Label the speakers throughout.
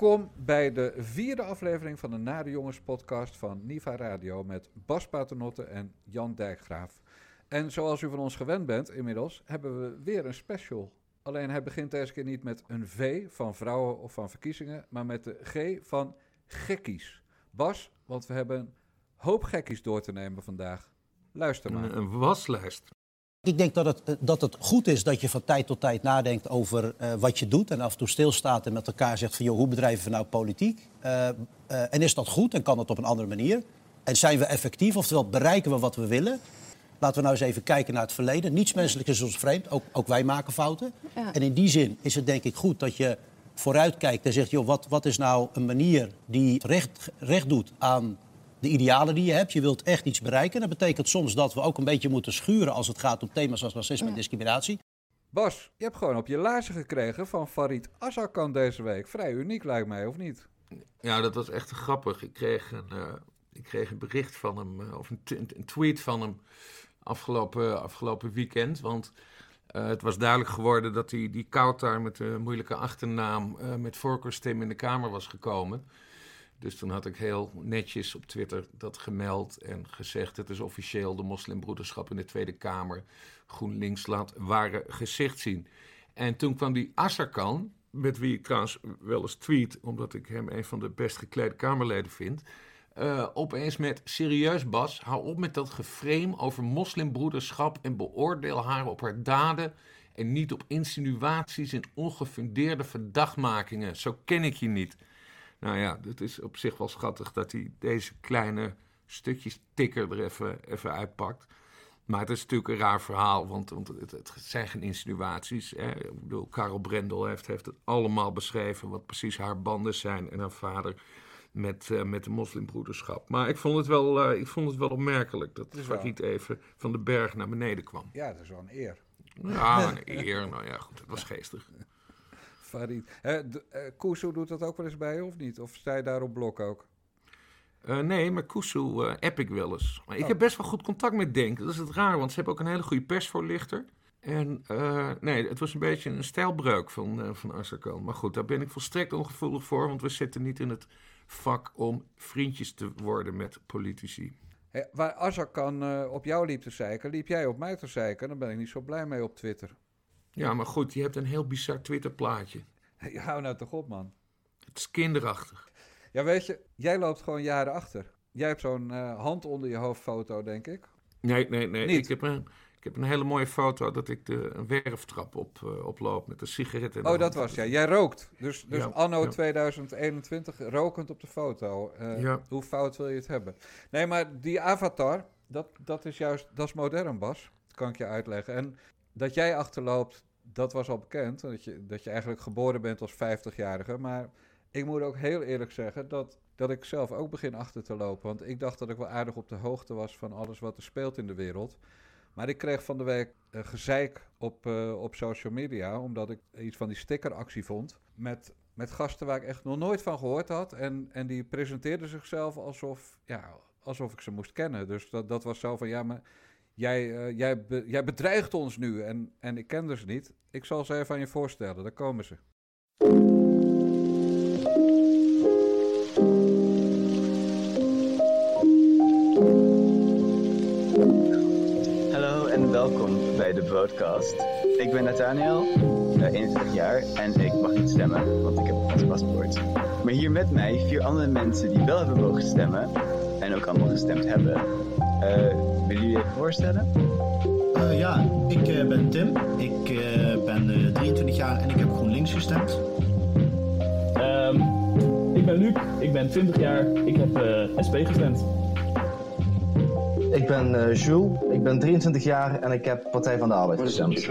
Speaker 1: Welkom bij de vierde aflevering van de Nare Jongens podcast van Niva Radio met Bas Paternotte en Jan Dijkgraaf. En zoals u van ons gewend bent inmiddels, hebben we weer een special. Alleen hij begint deze keer niet met een V van vrouwen of van verkiezingen, maar met de G van gekkies. Bas, want we hebben een hoop gekkies door te nemen vandaag. Luister maar.
Speaker 2: Een, een waslijst.
Speaker 3: Ik denk dat het, dat het goed is dat je van tijd tot tijd nadenkt over uh, wat je doet. En af en toe stilstaat en met elkaar zegt van joh, hoe bedrijven we nou politiek? Uh, uh, en is dat goed en kan dat op een andere manier? En zijn we effectief, oftewel bereiken we wat we willen? Laten we nou eens even kijken naar het verleden. Niets menselijk is ons vreemd, ook, ook wij maken fouten. Ja. En in die zin is het denk ik goed dat je vooruitkijkt en zegt... joh, wat, wat is nou een manier die recht, recht doet aan de idealen die je hebt. Je wilt echt iets bereiken. Dat betekent soms dat we ook een beetje moeten schuren als het gaat om thema's als racisme en discriminatie.
Speaker 1: Bas, je hebt gewoon op je laarzen gekregen van Farid Azarkan deze week. Vrij uniek lijkt mij, of niet?
Speaker 2: Ja, dat was echt grappig. Ik kreeg een, uh, ik kreeg een bericht van hem, uh, of een, een, tweet van hem afgelopen, afgelopen weekend. Want uh, het was duidelijk geworden dat hij die Kautar met de moeilijke achternaam met voorkeurstem in de Kamer was gekomen. Dus toen had ik heel netjes op Twitter dat gemeld en gezegd: het is officieel de moslimbroederschap in de Tweede Kamer. GroenLinks laat ware gezicht zien. En toen kwam die Asarkan, met wie ik trouwens wel eens tweet, omdat ik hem een van de best geklede Kamerleden vind. Uh, opeens met serieus Bas, hou op met dat geframe over moslimbroederschap en beoordeel haar op haar daden en niet op insinuaties en ongefundeerde verdachtmakingen. Zo ken ik je niet. Nou ja, het is op zich wel schattig dat hij deze kleine stukjes tikker er even, even uitpakt. Maar het is natuurlijk een raar verhaal, want, want het, het, zijn geen insinuaties. Hè. Ik bedoel, Karel Brendel heeft, heeft het allemaal beschreven, wat precies haar banden zijn en haar vader met, uh, met de moslimbroederschap. Maar ik vond het wel, uh, ik vond het wel opmerkelijk dat Farid even van de berg naar beneden kwam.
Speaker 1: Ja, dat is wel een eer.
Speaker 2: Ja, een eer. Nou ja, goed, het was geestig.
Speaker 1: Farid. Kusu doet dat ook wel eens bij je of niet? Of sta je daar op blok ook?
Speaker 2: Uh, nee, maar Kusu uh, app ik wel eens. Maar ik oh. heb best wel goed contact met Denk. Dat is het raar, want ze hebben ook een hele goede persvoorlichter. En uh, nee, het was een beetje een stijlbreuk van, uh, van Azarkan. Maar goed, daar ben ik volstrekt ongevoelig voor, want we zitten niet in het vak om vriendjes te worden met politici.
Speaker 1: Hey, waar Azarkan uh, op jou liep te zeiken, liep jij op mij te zeiken. Daar ben ik niet zo blij mee op Twitter.
Speaker 2: Ja, maar goed, je hebt een heel bizar Twitter-plaatje.
Speaker 1: Hou nou toch op, man.
Speaker 2: Het is kinderachtig.
Speaker 1: Ja, weet je, jij loopt gewoon jaren achter. Jij hebt zo'n hand onder je hoofd foto, denk ik.
Speaker 2: Nee, nee, nee. Niet. Ik heb een... Ik heb een hele mooie foto dat ik de een werftrap op, uh, oploop met een sigaret in
Speaker 1: Oh, dat was ja. Jij rookt. Dus, dus ja, anno ja. 2021 rokend op de foto. Uh, ja. Hoe fout wil je het hebben? Nee, maar die avatar, dat, dat is juist, dat is modern, Bas. Dat kan ik je uitleggen. En dat jij achterloopt, dat was al bekend. Dat je, dat je eigenlijk geboren bent als 50-jarige. Maar ik moet ook heel eerlijk zeggen dat, dat ik zelf ook begin achter te lopen. Want ik dacht dat ik wel aardig op de hoogte was van alles wat er speelt in de wereld. Maar ik kreeg van de week uh, gezeik op, uh, op social media, omdat ik iets van die stickeractie vond. Met, met gasten waar ik echt nog nooit van gehoord had. En, en die presenteerden zichzelf alsof, ja, alsof ik ze moest kennen. Dus dat, dat was zo van, ja, maar jij, uh, jij, jij bedreigt ons nu. En, en ik kende ze niet. Ik zal ze even aan je voorstellen, daar komen ze.
Speaker 4: welkom bij de podcast. Ik ben Nathaniel, uh, 21 jaar en ik mag niet stemmen, want ik heb een paspoort. Maar hier met mij vier andere mensen die wel hebben mogen stemmen en ook allemaal gestemd hebben. Uh, willen jullie even voorstellen?
Speaker 5: Uh, ja, ik ben Tim, ik ben 23 jaar en ik heb GroenLinks gestemd.
Speaker 6: Um, ik ben Luc, ik ben 20 jaar, ik heb SP gestemd.
Speaker 7: Ik ben uh, Jules, ik ben 23 jaar en ik heb Partij van de Arbeid gestemd.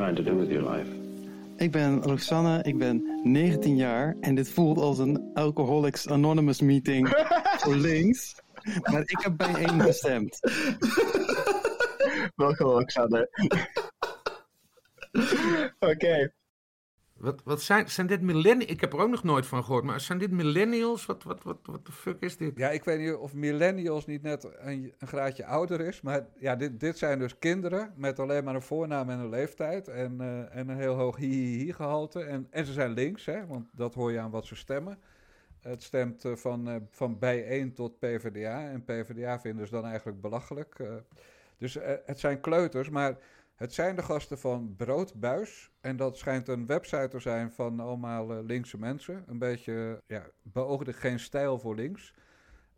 Speaker 8: Ik ben Roxanne, ik ben 19 jaar en dit voelt als een Alcoholics Anonymous meeting voor links. Maar ik heb bij één gestemd.
Speaker 7: Welkom Roxanne.
Speaker 2: Oké. Okay. Wat, wat zijn, zijn dit millennials? Ik heb er ook nog nooit van gehoord, maar zijn dit millennials? Wat, wat, wat, wat de fuck is dit?
Speaker 1: Ja, ik weet niet of millennials niet net een, een graadje ouder is, maar ja, dit, dit zijn dus kinderen met alleen maar een voornaam en een leeftijd en, uh, en een heel hoog hi-hi-hi gehalte. En, en ze zijn links, hè, want dat hoor je aan wat ze stemmen. Het stemt van, van bijeen tot PvdA. En PvdA vinden ze dan eigenlijk belachelijk. Dus het zijn kleuters, maar het zijn de gasten van Broodbuis. En dat schijnt een website te zijn van allemaal linkse mensen. Een beetje, ja, beoogde geen stijl voor links.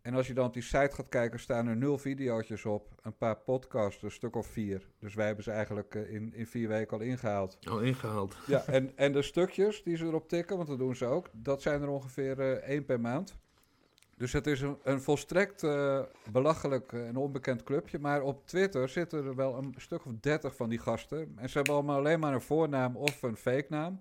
Speaker 1: En als je dan op die site gaat kijken, staan er nul video's op. Een paar podcasts, een stuk of vier. Dus wij hebben ze eigenlijk eh, in, in vier weken al ingehaald.
Speaker 2: Al ingehaald.
Speaker 1: Ja, en, en de stukjes die ze erop tikken, want dat doen ze ook, dat zijn er ongeveer één per maand. Dus het is een, een volstrekt uh, belachelijk en onbekend clubje. Maar op Twitter zitten er wel een stuk of dertig van die gasten. En ze hebben allemaal alleen maar een voornaam of een fake naam.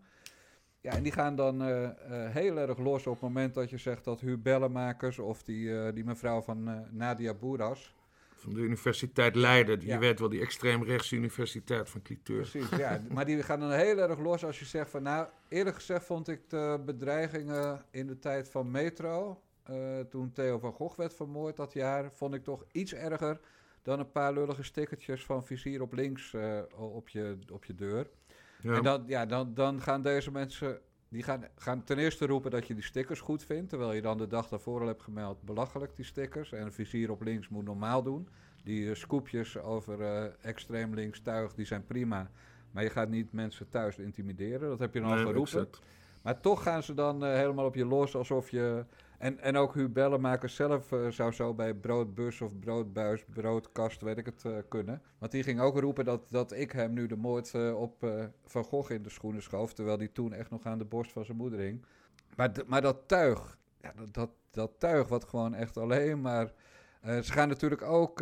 Speaker 1: Ja, en die gaan dan uh, heel erg los op het moment dat je zegt dat Hubellenmakers of die, die mevrouw van Nadia Boeras.
Speaker 2: Van de Universiteit Leiden. Je weet wel, die extreemrechtse universiteit van Cliteur.
Speaker 1: Precies, ja. maar die gaan dan heel erg los als je zegt van... Nou, eerlijk gezegd vond ik de bedreigingen in de tijd van Metro... toen Theo van Gogh werd vermoord dat jaar... vond ik toch iets erger dan een paar lullige stickertjes van vizier op links op, je, op je deur. En dan, ja, dan, dan gaan deze mensen die gaan, gaan ten eerste roepen dat je die stickers goed vindt. Terwijl je dan de dag daarvoor al hebt gemeld, belachelijk die stickers. En vizier op links moet normaal doen. Die uh, scoopjes over extreem links tuig, die zijn prima. Maar je gaat niet mensen thuis intimideren. Dat heb je dan al geroepen. Maar toch gaan ze dan uh, helemaal op je los alsof je en, en ook Huub zelf uh, zou zo bij broodbus of broodbuis, broodkast, weet ik het, uh, kunnen. Want die ging ook roepen dat, dat ik hem nu de moord uh, op Van Gogh in de schoenen schoof. Terwijl die toen echt nog aan de borst van zijn moeder hing. Maar, maar dat tuig, ja, dat, dat, dat tuig wat gewoon echt alleen maar... ze gaan natuurlijk ook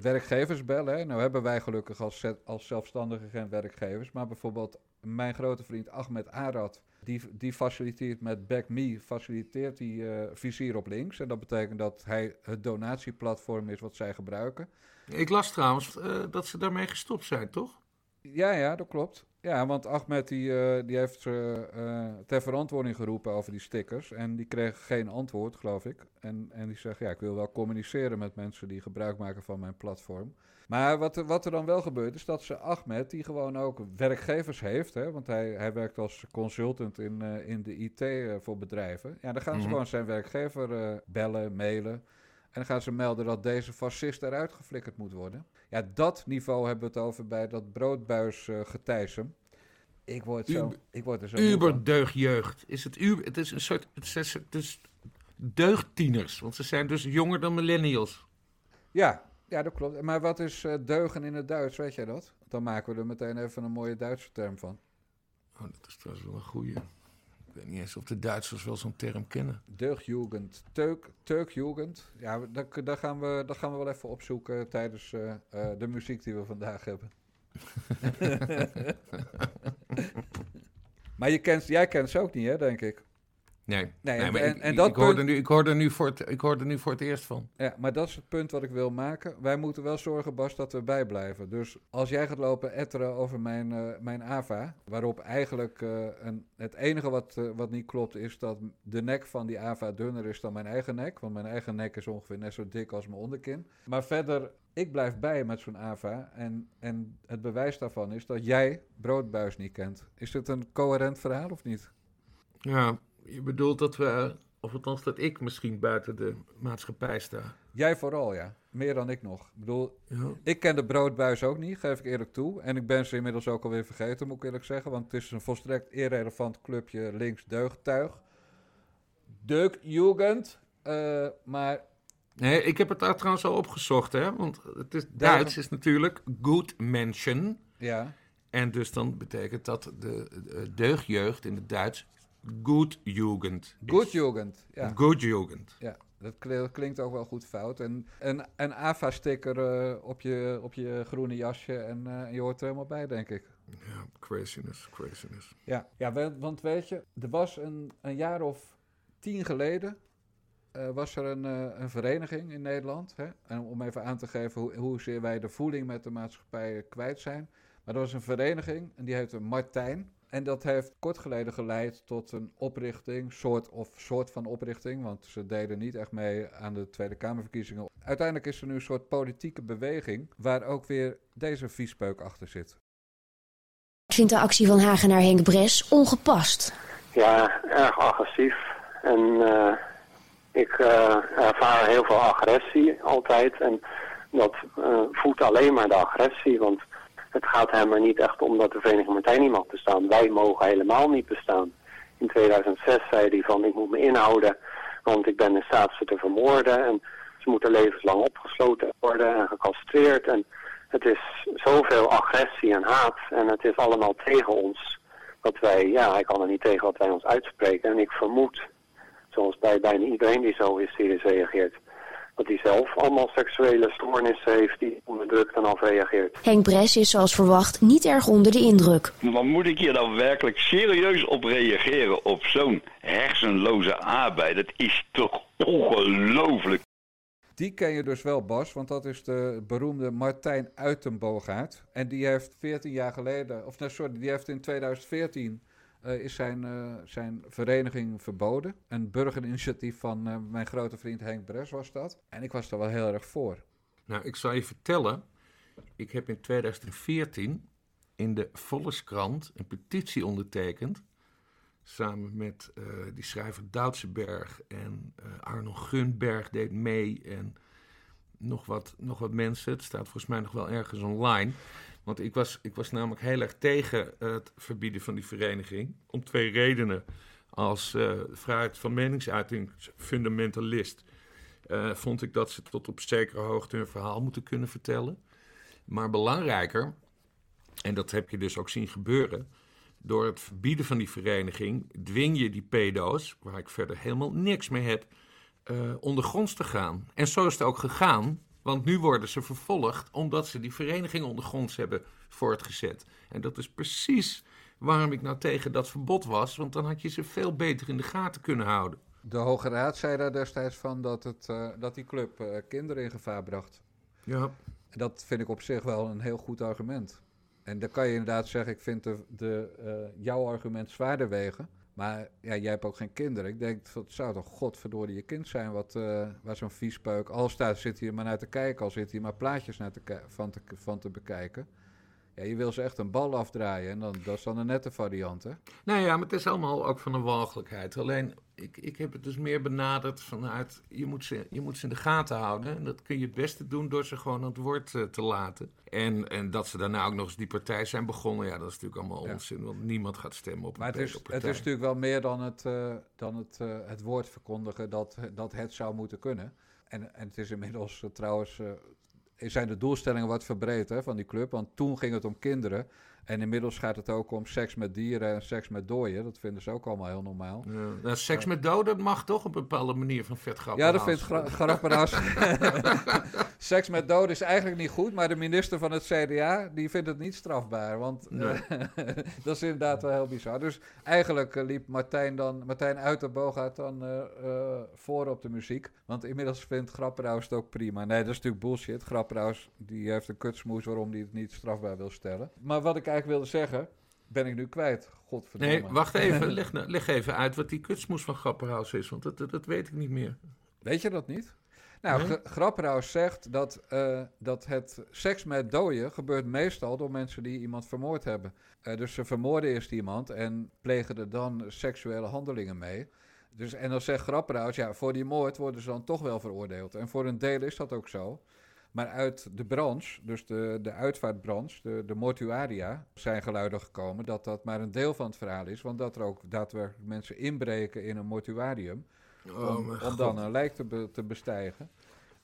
Speaker 1: werkgevers bellen. Nou hebben wij gelukkig als, als zelfstandigen geen werkgevers. Maar bijvoorbeeld mijn grote vriend Ahmed Arad die, die faciliteert met BackMe, faciliteert die uh, vizier op links. En dat betekent dat hij het donatieplatform is wat zij gebruiken.
Speaker 2: Ik las trouwens uh, dat ze daarmee gestopt zijn, toch?
Speaker 1: Ja, ja, dat klopt. Ja, want Ahmed die, uh, die heeft ze uh, ter verantwoording geroepen over die stickers. En die kreeg geen antwoord, geloof ik. En, en die zegt, ja, ik wil wel communiceren met mensen die gebruik maken van mijn platform. Maar wat, wat er dan wel gebeurt, is dat ze Ahmed, die gewoon ook werkgevers heeft, hè, want hij, hij werkt als consultant in, uh, in de IT voor bedrijven. Ja, dan gaan ze mm -hmm. gewoon zijn werkgever bellen, mailen. En dan gaan ze melden dat deze fascist eruit geflikkerd moet worden. Ja, dat niveau hebben we het over bij dat broodbuis. Ik word, zo, Uber, ik word er zo.
Speaker 2: Uberdeugdjeugd. Is het, uber, het is een soort. Het is, het is deugdtieners, want ze zijn dus jonger dan millennials.
Speaker 1: Ja, ja, dat klopt. Maar wat is uh, deugen in het Duits, weet jij dat? Dan maken we er meteen even een mooie Duitse term van.
Speaker 2: Oh, dat is trouwens wel een goeie. Ik weet niet eens of de Duitsers wel zo'n term kennen.
Speaker 1: Deugdjugend. Teuk, teukjugend. Ja, dat, dat, gaan we, dat gaan we wel even opzoeken tijdens uh, uh, de muziek die we vandaag hebben. maar je kent, jij kent ze ook niet, hè, denk ik.
Speaker 2: Nee, nee, nee en, ik, en dat ik, hoorde nu, ik, hoorde nu voor het, ik hoorde nu voor het eerst van.
Speaker 1: Ja, maar dat is het punt wat ik wil maken. Wij moeten wel zorgen, Bas, dat we bijblijven. Dus als jij gaat lopen etteren over mijn, uh, mijn AVA, waarop eigenlijk uh, een, het enige wat, uh, wat niet klopt is dat de nek van die AVA dunner is dan mijn eigen nek. Want mijn eigen nek is ongeveer net zo dik als mijn onderkin. Maar verder, ik blijf bij met zo'n AVA. En, en het bewijs daarvan is dat jij broodbuis niet kent. Is dit een coherent verhaal of niet?
Speaker 2: Ja, je bedoelt dat we, of althans dat ik misschien buiten de maatschappij sta.
Speaker 1: Jij vooral, ja. Meer dan ik nog. Ik bedoel, ja. ik ken de broodbuis ook niet, geef ik eerlijk toe. En ik ben ze inmiddels ook alweer vergeten, moet ik eerlijk zeggen. Want het is een volstrekt irrelevant clubje links deugdtuig. Deugdjugend. Uh, maar...
Speaker 2: Nee, ik heb het daar trouwens al opgezocht, hè. Want het is, Duits is natuurlijk good mention.
Speaker 1: Ja.
Speaker 2: En dus dan betekent dat de, de deugdjeugd in het Duits Good Jugend.
Speaker 1: Good Jugend, ja.
Speaker 2: Good Jugend.
Speaker 1: Ja, dat klinkt ook wel goed fout. En een, een AVA-sticker uh, op, je, op je groene jasje en uh, je hoort er helemaal bij, denk ik.
Speaker 2: Ja, craziness, craziness.
Speaker 1: Ja, ja want weet je, er was een, een jaar of tien geleden... Uh, was er een, een vereniging in Nederland. Hè? En om even aan te geven hoe, hoezeer wij de voeling met de maatschappij kwijt zijn. Maar er was een vereniging en die heette Martijn. En dat heeft kort geleden geleid tot een oprichting, soort of soort van oprichting, want ze deden niet echt mee aan de Tweede Kamerverkiezingen. Uiteindelijk is er nu een soort politieke beweging waar ook weer deze viespeuk achter zit.
Speaker 9: Ik vind de actie van Hagenaar Henk Bres ongepast.
Speaker 10: Ja, erg agressief.
Speaker 9: En ik ervaar heel veel agressie altijd. En dat voedt alleen maar de agressie. Want het gaat hem er niet echt om dat de Vereniging Martijn niet mag bestaan. Wij mogen helemaal niet bestaan. In 2006 zei hij van ik moet me inhouden, want ik ben in staat ze te vermoorden. En ze moeten levenslang opgesloten worden en gecastreerd. En het is zoveel agressie en haat en het is allemaal tegen ons. Dat wij, ja, hij kan er niet tegen wat wij ons uitspreken. En ik vermoed, zoals bij bijna iedereen die zo hysterisch reageert, dat hij zelf allemaal seksuele stoornissen heeft die onderdrukt en afreageert.
Speaker 10: Henk Bres is zoals verwacht niet erg onder de indruk.
Speaker 11: Maar moet ik hier dan werkelijk serieus op reageren op zo'n hersenloze arbeid? Dat is toch ongelooflijk.
Speaker 1: Die ken je dus wel, Bas, want dat is de beroemde Martijn Uitenboogaard. En die heeft 14 jaar geleden, of nee, sorry, die heeft in 2014 uh, is zijn, uh, zijn vereniging verboden. Een burgerinitiatief van uh, mijn grote vriend Henk Bres was dat. En ik was daar wel heel erg voor.
Speaker 2: Nou, ik zal je vertellen. Ik heb in 2014 in de Volkskrant een petitie ondertekend. Samen met die schrijver Doutsenberg en Arno Gunberg deed mee. En nog wat, nog wat mensen. Het staat volgens mij nog wel ergens online. Want ik was, ik was namelijk heel erg tegen het verbieden van die vereniging. Om twee redenen. Als uh, vrijheid van meningsuiting fundamentalist uh, vond ik dat ze tot op zekere hoogte hun verhaal moeten kunnen vertellen. Maar belangrijker, en dat heb je dus ook zien gebeuren. Door het verbieden van die vereniging dwing je die pedo's, waar ik verder helemaal niks mee heb, uh, ondergronds te gaan. En zo is het ook gegaan. Want nu worden ze vervolgd omdat ze die vereniging ondergronds hebben voortgezet. En dat is precies waarom ik nou tegen dat verbod was. Want dan had je ze veel beter in de gaten kunnen houden.
Speaker 1: De Hoge Raad zei daar destijds van dat, het, uh, dat die club uh, kinderen in gevaar bracht.
Speaker 2: Ja.
Speaker 1: En dat vind ik op zich wel een heel goed argument. En dan kan je inderdaad zeggen, ik vind de, de, uh, jouw argument zwaarder wegen. Maar ja, jij hebt ook geen kinderen. Ik denk, het zou toch godverdorie je kind zijn wat, uh, waar zo'n viespeuk... Al staat, zit hier maar naar te kijken, al zit hier maar plaatjes naar te, van te bekijken. Ja, je wil ze echt een bal afdraaien en dan, dat is dan een nette variant, hè?
Speaker 2: Nou ja, maar het is allemaal ook van een walgelijkheid. Alleen, ik, ik heb het dus meer benaderd vanuit... Je moet, ze, je moet ze in de gaten houden. En dat kun je het beste doen door ze gewoon aan het woord uh, te laten. En, en dat ze daarna ook nog eens die partij zijn begonnen... Ja, dat is natuurlijk allemaal ja. onzin, want niemand gaat stemmen op
Speaker 1: maar het is, het is natuurlijk wel meer dan het, uh, dan het, uh, het woord verkondigen dat, dat het zou moeten kunnen. En, en het is inmiddels trouwens zijn de doelstellingen wat verbreed hè, van die club. Want toen ging het om kinderen. En inmiddels gaat het ook om seks met dieren en seks met dooien. Dat vinden ze ook allemaal heel normaal.
Speaker 2: Ja. Nou, seks met doden mag toch op een bepaalde manier van vet
Speaker 1: Ja, dat vindt gra Grapperhaus. seks met doden is eigenlijk niet goed. Maar de minister van het CDA die vindt het niet strafbaar. Want nee. dat is inderdaad wel heel bizar. Dus eigenlijk uh, liep Martijn, dan, Martijn Uiterbogaert dan uh, uh, voor op de muziek. Want inmiddels vindt Grapperhaus het ook prima. Nee, dat is natuurlijk bullshit. Grapperhaus die heeft een kutsmoes waarom hij het niet strafbaar wil stellen. Maar wat ik eigenlijk wilde zeggen, ben ik nu kwijt. Godverdomme.
Speaker 2: Nee, wacht even. leg, leg even uit wat die kutsmoes van Grapperhaus is, want dat, dat, dat, weet ik niet meer.
Speaker 1: Weet je dat niet? Nou, nee? Grapperhaus zegt dat, uh, dat het seks met dooien gebeurt meestal door mensen die iemand vermoord hebben. Uh, dus ze vermoorden eerst iemand en plegen er dan seksuele handelingen mee. Dus, en dan zegt Grapperhaus, ja, voor die moord worden ze dan toch wel veroordeeld. En voor een deel is dat ook zo. Maar uit de branche, dus de, de uitvaartbranche, de, de mortuaria, zijn geluiden gekomen dat dat maar een deel van het verhaal is. Want dat er ook daadwerkelijk mensen inbreken in een mortuarium. Oh, om, om dan een lijk te, be, te bestijgen.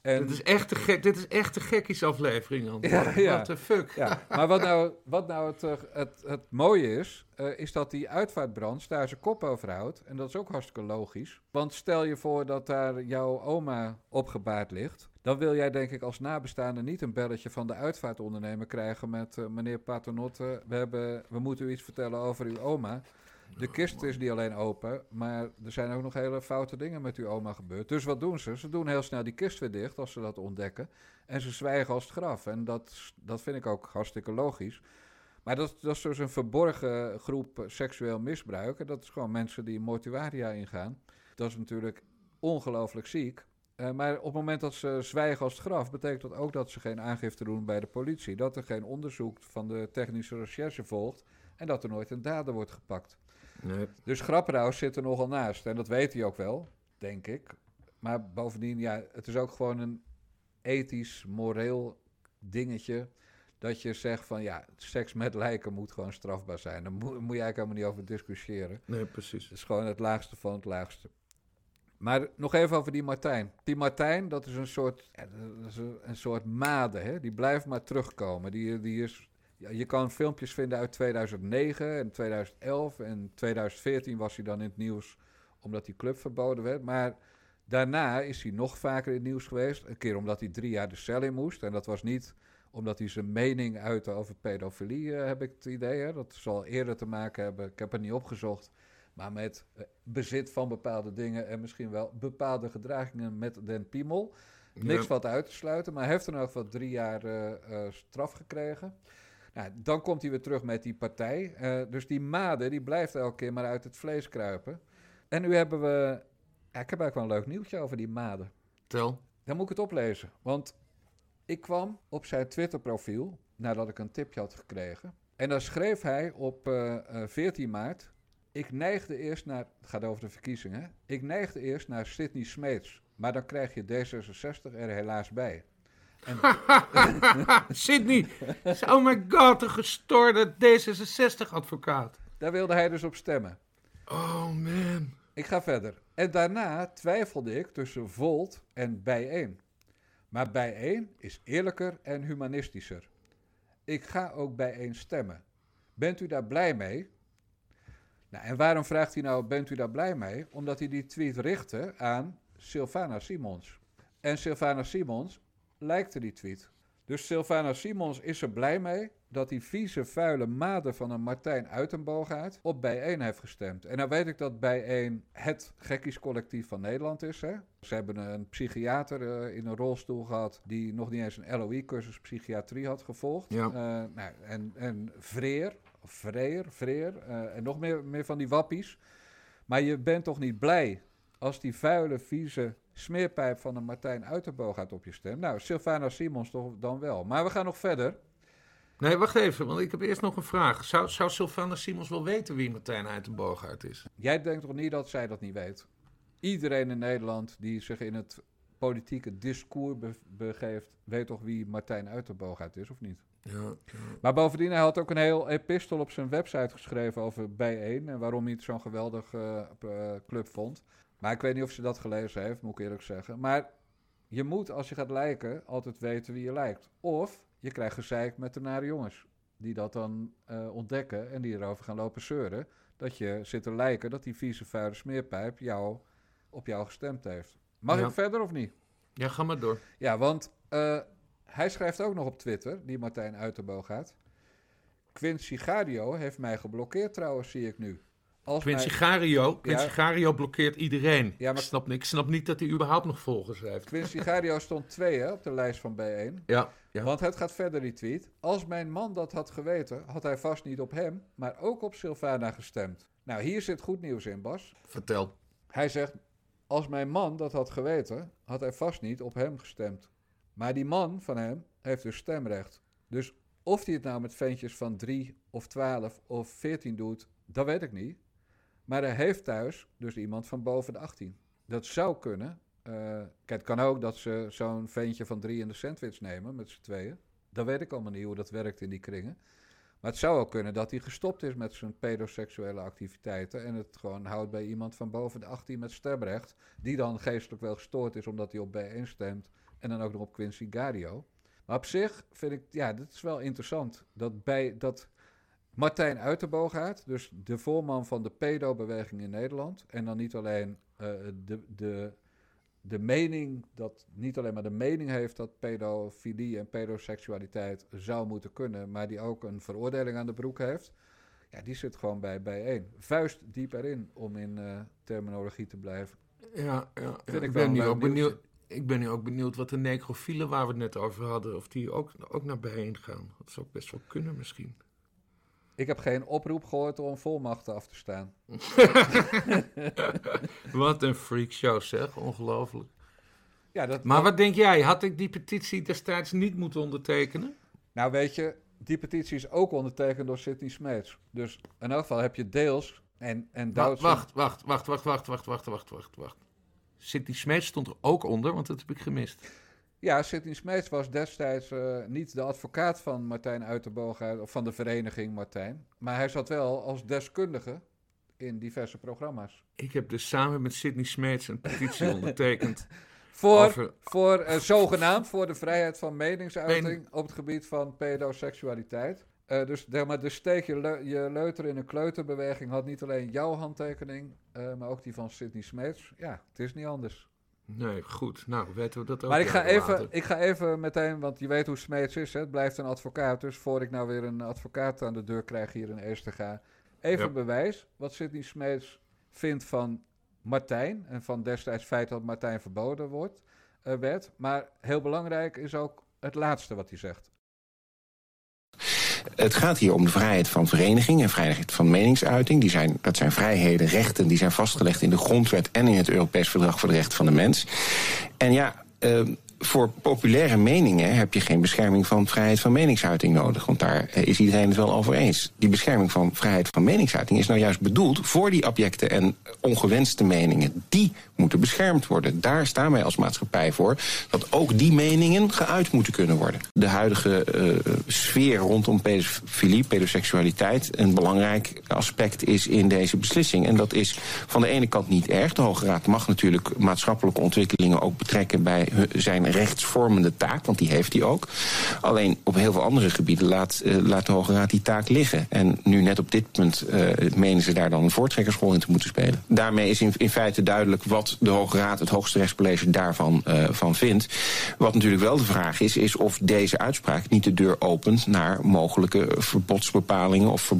Speaker 2: En... Dit is echt de gek, dit is echt de gekkies aflevering.
Speaker 1: Ja, ja.
Speaker 2: What the fuck.
Speaker 1: Ja. Maar wat nou, wat nou het, het, het mooie is, uh, is dat die uitvaartbrand daar zijn kop over houdt. En dat is ook hartstikke logisch. Want stel je voor dat daar jouw oma opgebaard ligt. Dan wil jij denk ik als nabestaande niet een belletje van de uitvaartondernemer krijgen met uh, meneer Paternotte. We, hebben, we moeten u iets vertellen over uw oma. De kist is niet alleen open, maar er zijn ook nog hele foute dingen met uw oma gebeurd. Dus wat doen ze? Ze doen heel snel die kist weer dicht als ze dat ontdekken. En ze zwijgen als het graf. En dat, dat vind ik ook hartstikke logisch. Maar dat, dat is dus een verborgen groep seksueel misbruik. En dat is gewoon mensen die mortuaria ingaan. Dat is natuurlijk ongelooflijk ziek. Uh, maar op het moment dat ze zwijgen als het graf, betekent dat ook dat ze geen aangifte doen bij de politie. Dat er geen onderzoek van de technische recherche volgt en dat er nooit een dader wordt gepakt.
Speaker 2: Nee.
Speaker 1: Dus Grapperhaus zit er nogal naast. En dat weet hij ook wel, denk ik. Maar bovendien, ja, het is ook gewoon een ethisch, moreel dingetje. Dat je zegt van ja, seks met lijken moet gewoon strafbaar zijn. Daar moet, moet je eigenlijk helemaal niet over discussiëren.
Speaker 2: Nee, precies.
Speaker 1: Het is gewoon het laagste van het laagste. Maar nog even over die Martijn. Die Martijn, dat is een soort, ja, dat is een, soort made. Hè? Die blijft maar terugkomen. Die, die is, je kan filmpjes vinden uit 2009 en 2011. En 2014 was hij dan in het nieuws omdat die club verboden werd. Maar daarna is hij nog vaker in het nieuws geweest. Een keer omdat hij drie jaar de cel in moest. En dat was niet omdat hij zijn mening uitte over pedofilie, uh, heb ik het idee. Hè? Dat zal eerder te maken hebben. Ik heb het niet opgezocht maar met eh, bezit van bepaalde dingen en misschien wel bepaalde gedragingen met den piemel. Niks wat uit te sluiten, maar hij heeft er nog wat drie jaar uh, straf gekregen. Nou, dan komt hij weer terug met die partij. dus die made, die blijft elke keer maar uit het vlees kruipen. En nu hebben we... Ja, ik heb eigenlijk wel een leuk nieuwtje over die made.
Speaker 2: Tel.
Speaker 1: Dan moet ik het oplezen. Want ik kwam op zijn Twitter-profiel nadat ik een tipje had gekregen. En dan schreef hij op uh, 14 maart ik neigde eerst naar, het gaat over de verkiezingen, ik neigde eerst naar Sidney Smeets. Maar dan krijg je D66 er helaas bij.
Speaker 2: En... Sidney, oh my god, een gestoorde D66-advocaat.
Speaker 1: Daar wilde hij dus op stemmen.
Speaker 2: Oh man.
Speaker 1: Ik ga verder. En daarna twijfelde ik tussen Volt en Bijeen. Maar Bijeen is eerlijker en humanistischer. Ik ga ook Bijeen stemmen. Bent u daar blij mee? Nou, en waarom vraagt hij nou, bent u daar blij mee? Omdat hij die tweet richtte aan Sylvana Simons. En Sylvana Simons lijkte die tweet. Dus Sylvana Simons is er blij mee dat die vieze, vuile maden van een Martijn Uitenboogaard op bijeen heeft gestemd. En nou weet ik dat bijeen het gekkiescollectief van Nederland is. Hè? Ze hebben een psychiater uh, in een rolstoel gehad die nog niet eens een LOE-cursus psychiatrie had gevolgd.
Speaker 2: Ja.
Speaker 1: Uh, nou, en, en Vreer, Vreer, Vreer uh, en nog meer, meer van die wappies. Maar je bent toch niet blij als die vuile, vieze smeerpijp van een Martijn Uitenboogaard op je stemt? Nou, Sylvana Simons toch dan wel. Maar we gaan nog verder.
Speaker 2: Nee, wacht even, want ik heb eerst nog een vraag. Zou, zou Sylvana Simons wel weten wie Martijn Uitenboogaard is?
Speaker 1: Jij denkt toch niet dat zij dat niet weet? Iedereen in Nederland die zich in het politieke discours begeeft, weet toch wie Martijn Uitenboogaard is, of niet?
Speaker 2: Ja,
Speaker 1: Maar bovendien, hij had ook een heel epistel op zijn website geschreven over bijeen en waarom hij het zo'n geweldige uh, club vond. Maar ik weet niet of ze dat gelezen heeft, moet ik eerlijk zeggen. Maar je moet, als je gaat lijken, altijd weten wie je lijkt. Of je krijgt gezeik met de nare jongens. Die dat dan uh, ontdekken en die erover gaan lopen zeuren. Dat je zit te lijken dat die vieze vuile smeerpijp jou, op jou gestemd heeft. Mag
Speaker 2: Ja.
Speaker 1: ik verder of niet?
Speaker 2: Ja, ga maar door.
Speaker 1: Ja, want eh, hij schrijft ook nog op Twitter, die Martijn Uiterboog gaat. Quincy Gario heeft mij geblokkeerd trouwens, zie ik nu. Als
Speaker 2: Quincy
Speaker 1: mij-
Speaker 2: Gario, Quincy
Speaker 1: Ja.
Speaker 2: Gario blokkeert iedereen.
Speaker 1: Ja, maar-
Speaker 2: ik, snap, ik snap niet dat hij überhaupt nog volgers heeft.
Speaker 1: Quincy Gario stond twee hè, op de lijst van B1.
Speaker 2: Ja, ja.
Speaker 1: Want het gaat verder, die tweet. Als mijn man dat had geweten, had hij vast niet op hem, maar ook op Sylvana gestemd. Nou, hier zit goed nieuws in, Bas.
Speaker 2: Vertel.
Speaker 1: Hij zegt, als mijn man dat had geweten, had hij vast niet op hem gestemd. Maar die man van hem heeft dus stemrecht. Dus of hij het nou met ventjes van 3 of 12 of 14 doet, dat weet ik niet. Maar hij heeft thuis dus iemand van boven de 18. Dat zou kunnen. Eh, kijk, het kan ook dat ze zo'n ventje van 3 in de sandwich nemen met z'n tweeën. Dat weet ik allemaal niet hoe dat werkt in die kringen. Maar het zou ook kunnen dat hij gestopt is met zijn pedoseksuele activiteiten. En het gewoon houdt bij iemand van boven de 18 met stemrecht. Die dan geestelijk wel gestoord is omdat hij op B1 stemt. En dan ook nog op Quincy Gario. Maar op zich vind ik, ja, dit is wel interessant. Dat bij dat Martijn Uiterboogaard, dus de voorman van de pedo-beweging in Nederland. En dan niet alleen eh, de, de, de mening, dat niet alleen maar de mening heeft dat pedofilie en pedoseksualiteit zou moeten kunnen, maar die ook een veroordeling aan de broek heeft. Ja, die zit gewoon bij bijeen. Vuist diep erin, om in eh, terminologie te blijven.
Speaker 2: Ja, ja,
Speaker 1: ik
Speaker 2: ben nu ook benieuwd, ik ben nu ook benieuwd wat de necrofielen waar we het net over hadden, of die ook, ook naar bijeen gaan. Dat zou best wel kunnen misschien.
Speaker 1: Ik heb geen oproep gehoord om volmachten af te staan.
Speaker 2: Wat een freakshow zeg, ongelooflijk.
Speaker 1: Ja, dat,
Speaker 2: Maar wat denk jij, had ik die petitie destijds niet moeten ondertekenen?
Speaker 1: Nou weet je, die petitie is ook ondertekend door Sidney Smeets. Dus in elk geval heb je deels En, en
Speaker 2: wacht, wacht, wacht, wacht, wacht, wacht, wacht, wacht, wacht, wacht, wacht. Sidney Smeets stond er ook onder, want dat heb ik gemist.
Speaker 1: Ja, Sidney Smeets was destijds uh, niet de advocaat van Martijn Uiterboog, of van de vereniging Martijn. Maar hij zat wel als deskundige in diverse programma's.
Speaker 2: Ik heb dus samen met Sidney Smeets een petitie ondertekend.
Speaker 1: voor, voor uh, zogenaamd voor de vrijheid van meningsuiting op het gebied van pedoseksualiteit. Uh, dus maar de steek je, le je leuter in een kleuterbeweging had niet alleen jouw handtekening, maar ook die van Sidney Smeets. Ja, het is niet anders.
Speaker 2: Nee, goed. Nou, weten we dat ook.
Speaker 1: Maar ik ga, even, ik ga even meteen, want je weet hoe Smeets is. Hè? Het blijft een advocaat. Dus voor ik nou weer een advocaat aan de deur krijg hier in Eerste ga. Even bewijs wat Sidney Smeets vindt van Martijn. En van destijds feit dat Martijn verboden wordt, uh, werd. Maar heel belangrijk is ook het laatste wat hij zegt.
Speaker 12: Het gaat hier om de vrijheid van vereniging en vrijheid van meningsuiting. Die zijn, dat zijn vrijheden, rechten, die zijn vastgelegd in de grondwet en in het Europees Verdrag voor de Rechten van de Mens. En ja, uh, voor populaire meningen heb je geen bescherming van vrijheid van meningsuiting nodig. Want daar eh, is iedereen het wel over eens. Die bescherming van vrijheid van meningsuiting is nou juist bedoeld voor die objecten en ongewenste meningen. Die moeten beschermd worden. Daar staan wij als maatschappij voor. Dat ook die meningen geuit moeten kunnen worden. De huidige uh, sfeer rondom pedofilie, pedoseksualiteit, een belangrijk aspect is in deze beslissing. En dat is van de ene kant niet erg. De Hoge Raad mag natuurlijk maatschappelijke ontwikkelingen ook betrekken bij zijn rechtsvormende taak, want die heeft hij ook. Alleen op heel veel andere gebieden laat, uh, laat de Hoge Raad die taak liggen. En nu net op dit punt uh, menen ze daar dan een voortrekkersrol in te moeten spelen. Daarmee is in, in feite duidelijk wat de Hoge Raad, het hoogste rechtscollege, daarvan uh, van vindt. Wat natuurlijk wel de vraag is, is of deze uitspraak niet de deur opent naar mogelijke verbodsbepalingen of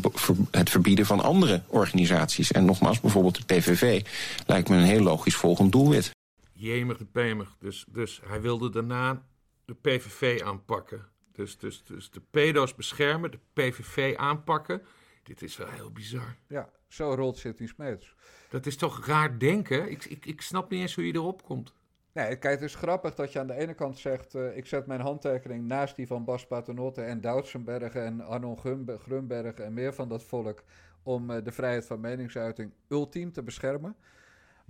Speaker 12: het verbieden van andere organisaties. En nogmaals, bijvoorbeeld de PVV lijkt me een heel logisch volgend doelwit.
Speaker 2: Jemig de pemig. Dus, dus hij wilde daarna de PVV aanpakken. Dus, dus, dus de pedo's beschermen, de PVV aanpakken. Dit is wel heel bizar.
Speaker 1: Ja, zo rolt Sidney Smeets.
Speaker 2: Dat is toch raar denken? Ik, ik, ik snap niet eens hoe je erop komt.
Speaker 1: Nee, kijk, het is grappig dat je aan de ene kant zegt... Uh, ik zet mijn handtekening naast die van Bas Paternotte en Doutsenberg... en Arnon Grunberg en meer van dat volk... om uh, de vrijheid van meningsuiting ultiem te beschermen.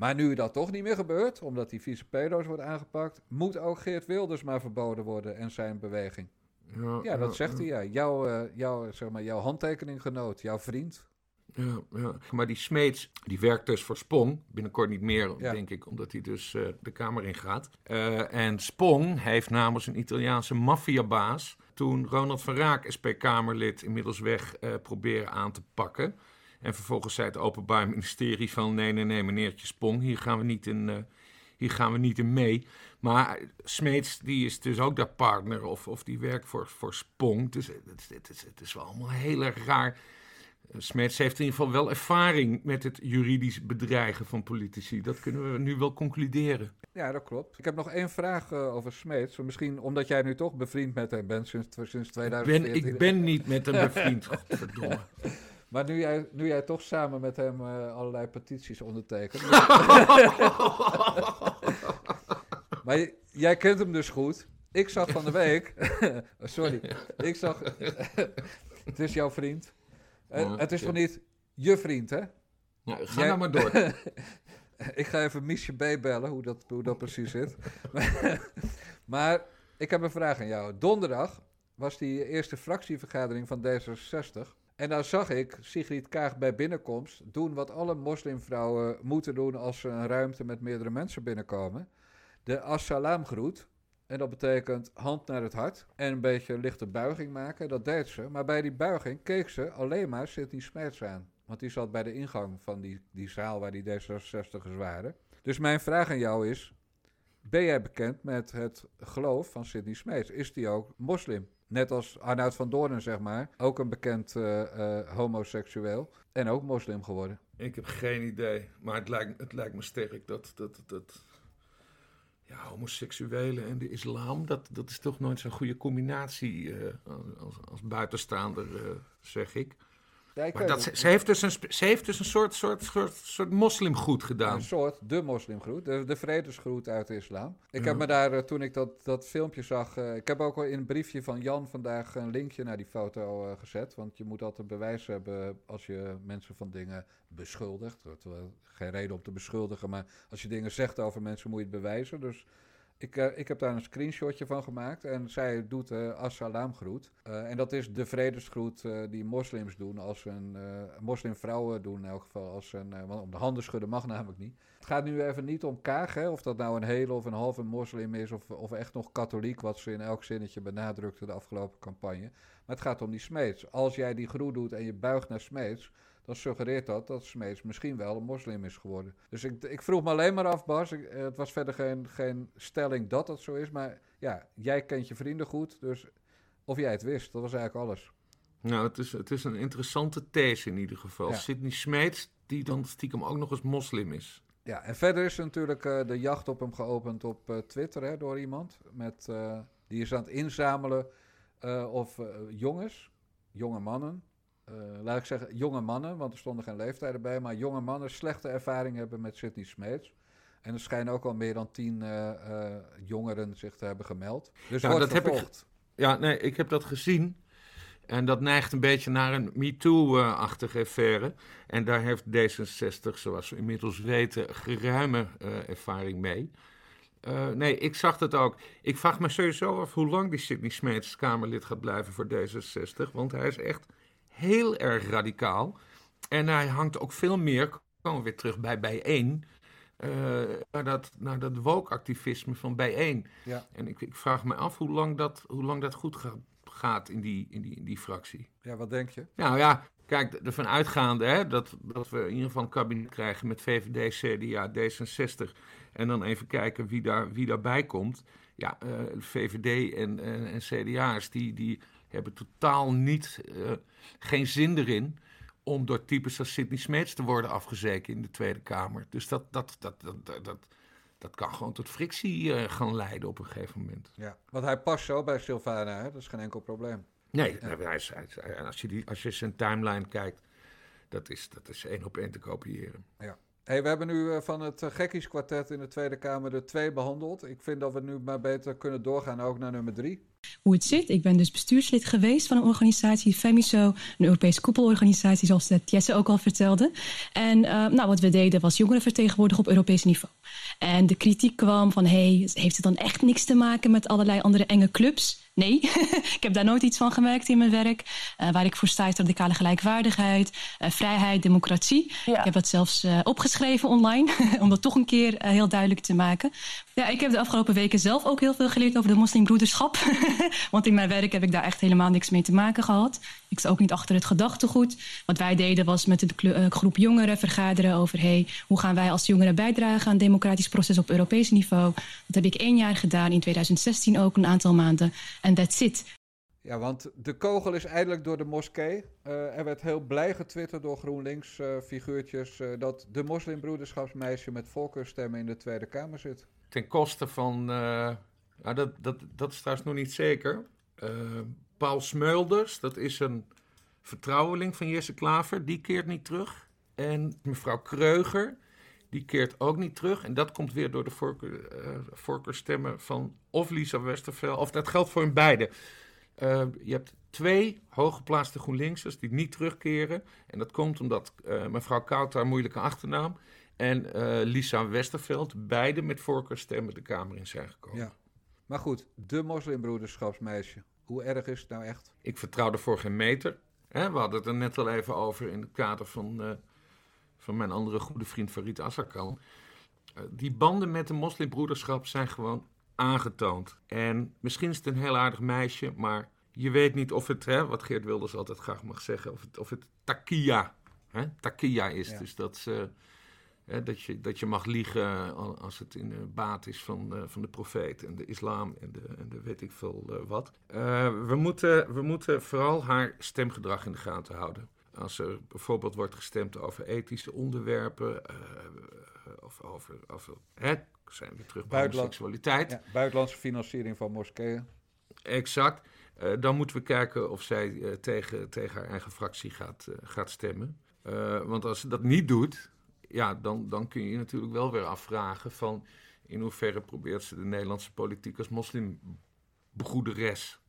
Speaker 1: Maar nu dat toch niet meer gebeurt, omdat die vieze pedo's wordt aangepakt... moet ook Geert Wilders maar verboden worden en zijn beweging. Ja, ja dat zegt hij, ja. Jouw, uh, jouw, zeg maar, jouw handtekeninggenoot, jouw vriend...
Speaker 2: Ja, ja, maar die Smeets, die werkt dus voor Spong. Binnenkort niet meer, ja. denk ik, omdat hij dus uh, de Kamer in gaat. Uh, en Spong heeft namens een Italiaanse maffiabaas... toen Ronald van Raak, SP-Kamerlid, inmiddels weg uh, proberen aan te pakken. En vervolgens zei het Openbaar Ministerie van... nee, nee, nee, meneertje Spong, hier gaan we niet in, hier gaan we niet in mee. Maar Smeets, die is dus ook daar partner of, of die werkt voor, voor Spong. Dus het, het, het, het is wel allemaal heel erg raar... Smeets heeft in ieder geval wel ervaring met het juridisch bedreigen van politici. Dat kunnen we nu wel concluderen.
Speaker 1: Ja, dat klopt. Ik heb nog één vraag uh, over Smeets. Misschien omdat jij nu toch bevriend met hem bent sinds, sinds 2014.
Speaker 2: Ik ben, ik ben niet met hem bevriend, verdomme.
Speaker 1: Maar nu jij, nu jij toch samen met hem uh, allerlei petities ondertekent. maar jij kent hem dus goed. Ik zag van de week. sorry. Ik zag. het is jouw vriend. Uh, het is toch niet je vriend, hè?
Speaker 2: Ja, ga Jij... nou maar door.
Speaker 1: ik ga even Miesje B bellen, hoe dat, hoe dat precies zit. maar ik heb een vraag aan jou. Donderdag was die eerste fractievergadering van D66. En daar zag ik Sigrid Kaag bij binnenkomst doen wat alle moslimvrouwen moeten doen als ze een ruimte met meerdere mensen binnenkomen. De assalaam groet. En dat betekent hand naar het hart en een beetje lichte buiging maken. Dat deed ze. Maar bij die buiging keek ze alleen maar Sidney Smeets aan. Want die zat bij de ingang van die, die zaal waar die D66'ers waren. Dus mijn vraag aan jou is... Ben jij bekend met het geloof van Sidney Smeets? Is die ook moslim? Net als Arnoud van Doornen, zeg maar. Ook een bekend uh, uh, homoseksueel. En ook moslim geworden.
Speaker 2: Ik heb geen idee. Maar het lijkt, het lijkt me sterk dat, dat, dat ja, homoseksuelen en de islam, dat, dat is toch nooit zo'n goede combinatie uh, als, als buitenstaander, zeg ik. Maar dat, ze, heeft dus een, ze heeft dus een soort, soort, soort, soort moslimgroet gedaan.
Speaker 1: Een soort, de moslimgroet, de, de vredesgroet uit de islam. Ik heb me daar, eh, toen ik dat, dat filmpje zag... Uh, ik heb ook al in een briefje van Jan vandaag een linkje naar die foto uh, gezet. Want je moet altijd bewijs hebben als je mensen van dingen beschuldigt. Geen reden om te beschuldigen, maar als je dingen zegt over mensen moet je het bewijzen. Dus ik, uh, ik heb daar een screenshotje van gemaakt en zij doet uh, assalaamgroet. Uh, en dat is de vredesgroet die moslims doen als een moslimvrouwen doen in elk geval. Als een, want om de handen schudden mag namelijk niet. Het gaat nu even niet om Kaag, hè, of dat nou een hele of een halve moslim is of, of echt nog katholiek, wat ze in elk zinnetje benadrukte de afgelopen campagne. Maar het gaat om die Smeets. Als jij die groet doet en je buigt naar Smeets, dan suggereert dat dat Smeets misschien wel een moslim is geworden. Dus ik, ik vroeg me alleen maar af, Bas. Ik, het was verder geen, geen stelling dat dat zo is. Maar ja, jij kent je vrienden goed. Dus of jij het wist, dat was eigenlijk alles.
Speaker 2: Nou, het is, het is een interessante these in ieder geval. Ja. Sidney Smeets, die dan stiekem ook nog eens moslim is.
Speaker 1: Ja, en verder is natuurlijk uh, de jacht op hem geopend op uh, Twitter hè, door iemand. Met, uh, die is aan het inzamelen of jongens, jonge mannen, laat ik zeggen, jonge mannen, want er stonden geen leeftijden bij, maar jonge mannen slechte ervaring hebben met Sidney Smeets. En er schijnen ook al meer dan tien uh, uh, jongeren zich te hebben gemeld. Dus nou, dat vervolgd. heb ik.
Speaker 2: Ja, nee, ik heb dat gezien. En dat neigt een beetje naar een MeToo-achtige affaire. En daar heeft D66, zoals we inmiddels weten, geruime ervaring mee. nee, ik zag dat ook. Ik vraag me sowieso af hoe lang die Sidney Smeets Kamerlid gaat blijven voor D66. Want hij is echt heel erg radicaal. En hij hangt ook veel meer, komen we weer terug bij bijeen, uh, naar dat, naar dat woke-activisme van bijeen. Ja. En ik, ik, vraag me af hoe lang dat, hoe lang dat goed gaat, gaat in, die, in, die, in die fractie.
Speaker 1: Ja, wat denk je?
Speaker 2: Nou ja, kijk, ervan uitgaande hè, dat, dat we in ieder geval een kabinet krijgen met VVD, CDA, D66. En dan even kijken wie, daar, wie daarbij komt. Ja, uh, VVD en, en, en CDA's, die, die hebben totaal niet, uh, geen zin erin om door types als Sidney Smeets te worden afgezeken in de Tweede Kamer. Dus dat, dat, dat, dat, dat, dat kan gewoon tot frictie uh, gaan leiden op een gegeven moment.
Speaker 1: Ja, want hij past zo bij Sylvana, hè? dat is geen enkel probleem.
Speaker 2: Nee, ja. hij is, hij is, als, je die, als je zijn timeline kijkt, dat is, dat is één op één te kopiëren.
Speaker 1: Ja. Hey, we hebben nu uh, van het uh, Gekkieskwartet in de Tweede Kamer de twee behandeld. Ik vind dat we nu maar beter kunnen doorgaan ook naar nummer drie
Speaker 13: hoe het zit. Ik ben dus bestuurslid geweest van een organisatie, FEMISO, een Europese koepelorganisatie, zoals Jesse ook al vertelde. En uh, nou, wat we deden was jongeren vertegenwoordigen op Europees niveau. En de kritiek kwam van, hey, heeft het dan echt niks te maken met allerlei andere enge clubs? Nee, ik heb daar nooit iets van gemerkt in mijn werk. Uh, waar ik voor sta is radicale gelijkwaardigheid, uh, vrijheid, democratie. Ja. Ik heb dat zelfs uh, opgeschreven online, om dat toch een keer heel duidelijk te maken. Ja, ik heb de afgelopen weken zelf ook heel veel geleerd over de moslimbroederschap. Want in mijn werk heb ik daar echt helemaal niks mee te maken gehad. Ik sta ook niet achter het gedachtegoed. Wat wij deden was met de groep jongeren vergaderen over... Hey, hoe gaan wij als jongeren bijdragen aan het democratisch proces op Europees niveau. Dat heb ik één jaar gedaan, in 2016 ook een aantal maanden. En that's it.
Speaker 1: Ja, want de kogel is eindelijk door de moskee. Uh, er werd heel blij getwitterd door GroenLinks-figuurtjes... Uh, uh, dat de moslimbroederschapsmeisje met voorkeurstemmen in de Tweede Kamer zit.
Speaker 2: Ten koste van... Nou, dat, dat, dat is trouwens nog niet zeker. Paul Smulders, dat is een vertrouweling van Jesse Klaver, die keert niet terug. En mevrouw Kreuger, die keert ook niet terug. En dat komt weer door de voorkeur, uh, voorkeurstemmen van of Lisa Westerveld, of dat geldt voor hun beiden. Uh, je hebt twee hooggeplaatste GroenLinksers die niet terugkeren. En dat komt omdat uh, mevrouw Kout haar moeilijke achternaam en Lisa Westerveld beide met voorkeurstemmen de Kamer in zijn gekomen. Ja.
Speaker 1: Maar goed, de moslimbroederschapsmeisje. Hoe erg is het nou echt?
Speaker 2: Ik vertrouw ervoor geen meter. Hè, we hadden het er net al even over in het kader van, uh, van mijn andere goede vriend Farid Azarkan. Uh, die banden met de moslimbroederschap zijn gewoon aangetoond. En misschien is het een heel aardig meisje, maar je weet niet of het, hè, wat Geert Wilders altijd graag mag zeggen, of het, of het takia, hè, takia is. Ja. Dus dat ze dat, je, dat je mag liegen als het in de baat is van, uh, van de profeet en de islam en de, en de weet ik veel uh, wat. Uh, we, moeten, we moeten vooral haar stemgedrag in de gaten houden. Als er bijvoorbeeld wordt gestemd over ethische onderwerpen of over, over hè, zijn we terug bij seksualiteit. Ja,
Speaker 1: buitenlandse financiering van moskeeën.
Speaker 2: Exact. Uh, dan moeten we kijken of zij uh, tegen, tegen haar eigen fractie gaat, uh, gaat stemmen. want als ze dat niet doet, ja, dan, dan kun je je natuurlijk wel weer afvragen van in hoeverre probeert ze de Nederlandse politiek als moslimbroederes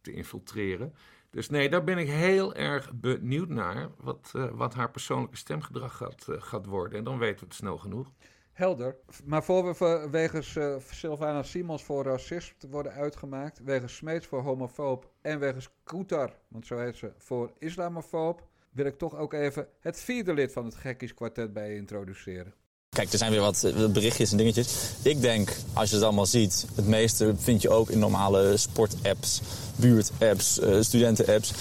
Speaker 2: te infiltreren. Dus nee, daar ben ik heel erg benieuwd naar wat, wat haar persoonlijke stemgedrag gaat, gaat worden. En dan weten we het snel genoeg.
Speaker 1: Helder. Maar voor we wegens uh, Sylvana Simons voor racist worden uitgemaakt, wegens Smeets voor homofoob en wegens Koetar, want zo heet ze, voor islamofoob, wil ik toch ook even het vierde lid van het Gekkies kwartet bij introduceren.
Speaker 14: Kijk, er zijn weer wat eh, berichtjes en dingetjes. Ik denk, als je het allemaal ziet, het meeste vind je ook in normale sportapps, buurtapps, uh, studentenapps.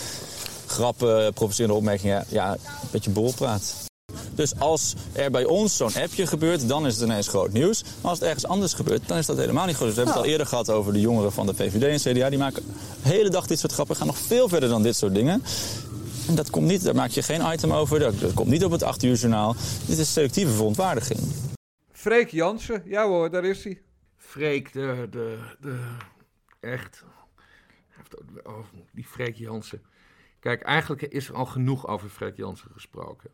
Speaker 14: Grappen, provocerende opmerkingen, ja, een beetje borrelpraat. Dus als er bij ons zo'n appje gebeurt, dan is het ineens groot nieuws. Maar als het ergens anders gebeurt, dan is dat helemaal niet groot nieuws. We hebben het al eerder gehad over de jongeren van de VVD en CDA. Die maken de hele dag dit soort grappen, gaan nog veel verder dan dit soort dingen. En dat komt niet, daar maak je geen item over, dat, komt niet op het 8 uur journaal. Dit is selectieve verontwaardiging.
Speaker 1: Freek Jansen, ja hoor, daar is hij.
Speaker 2: Freek, de, de, de, echt, oh, die Freek Jansen. Kijk, eigenlijk is er al genoeg over Freek Jansen gesproken.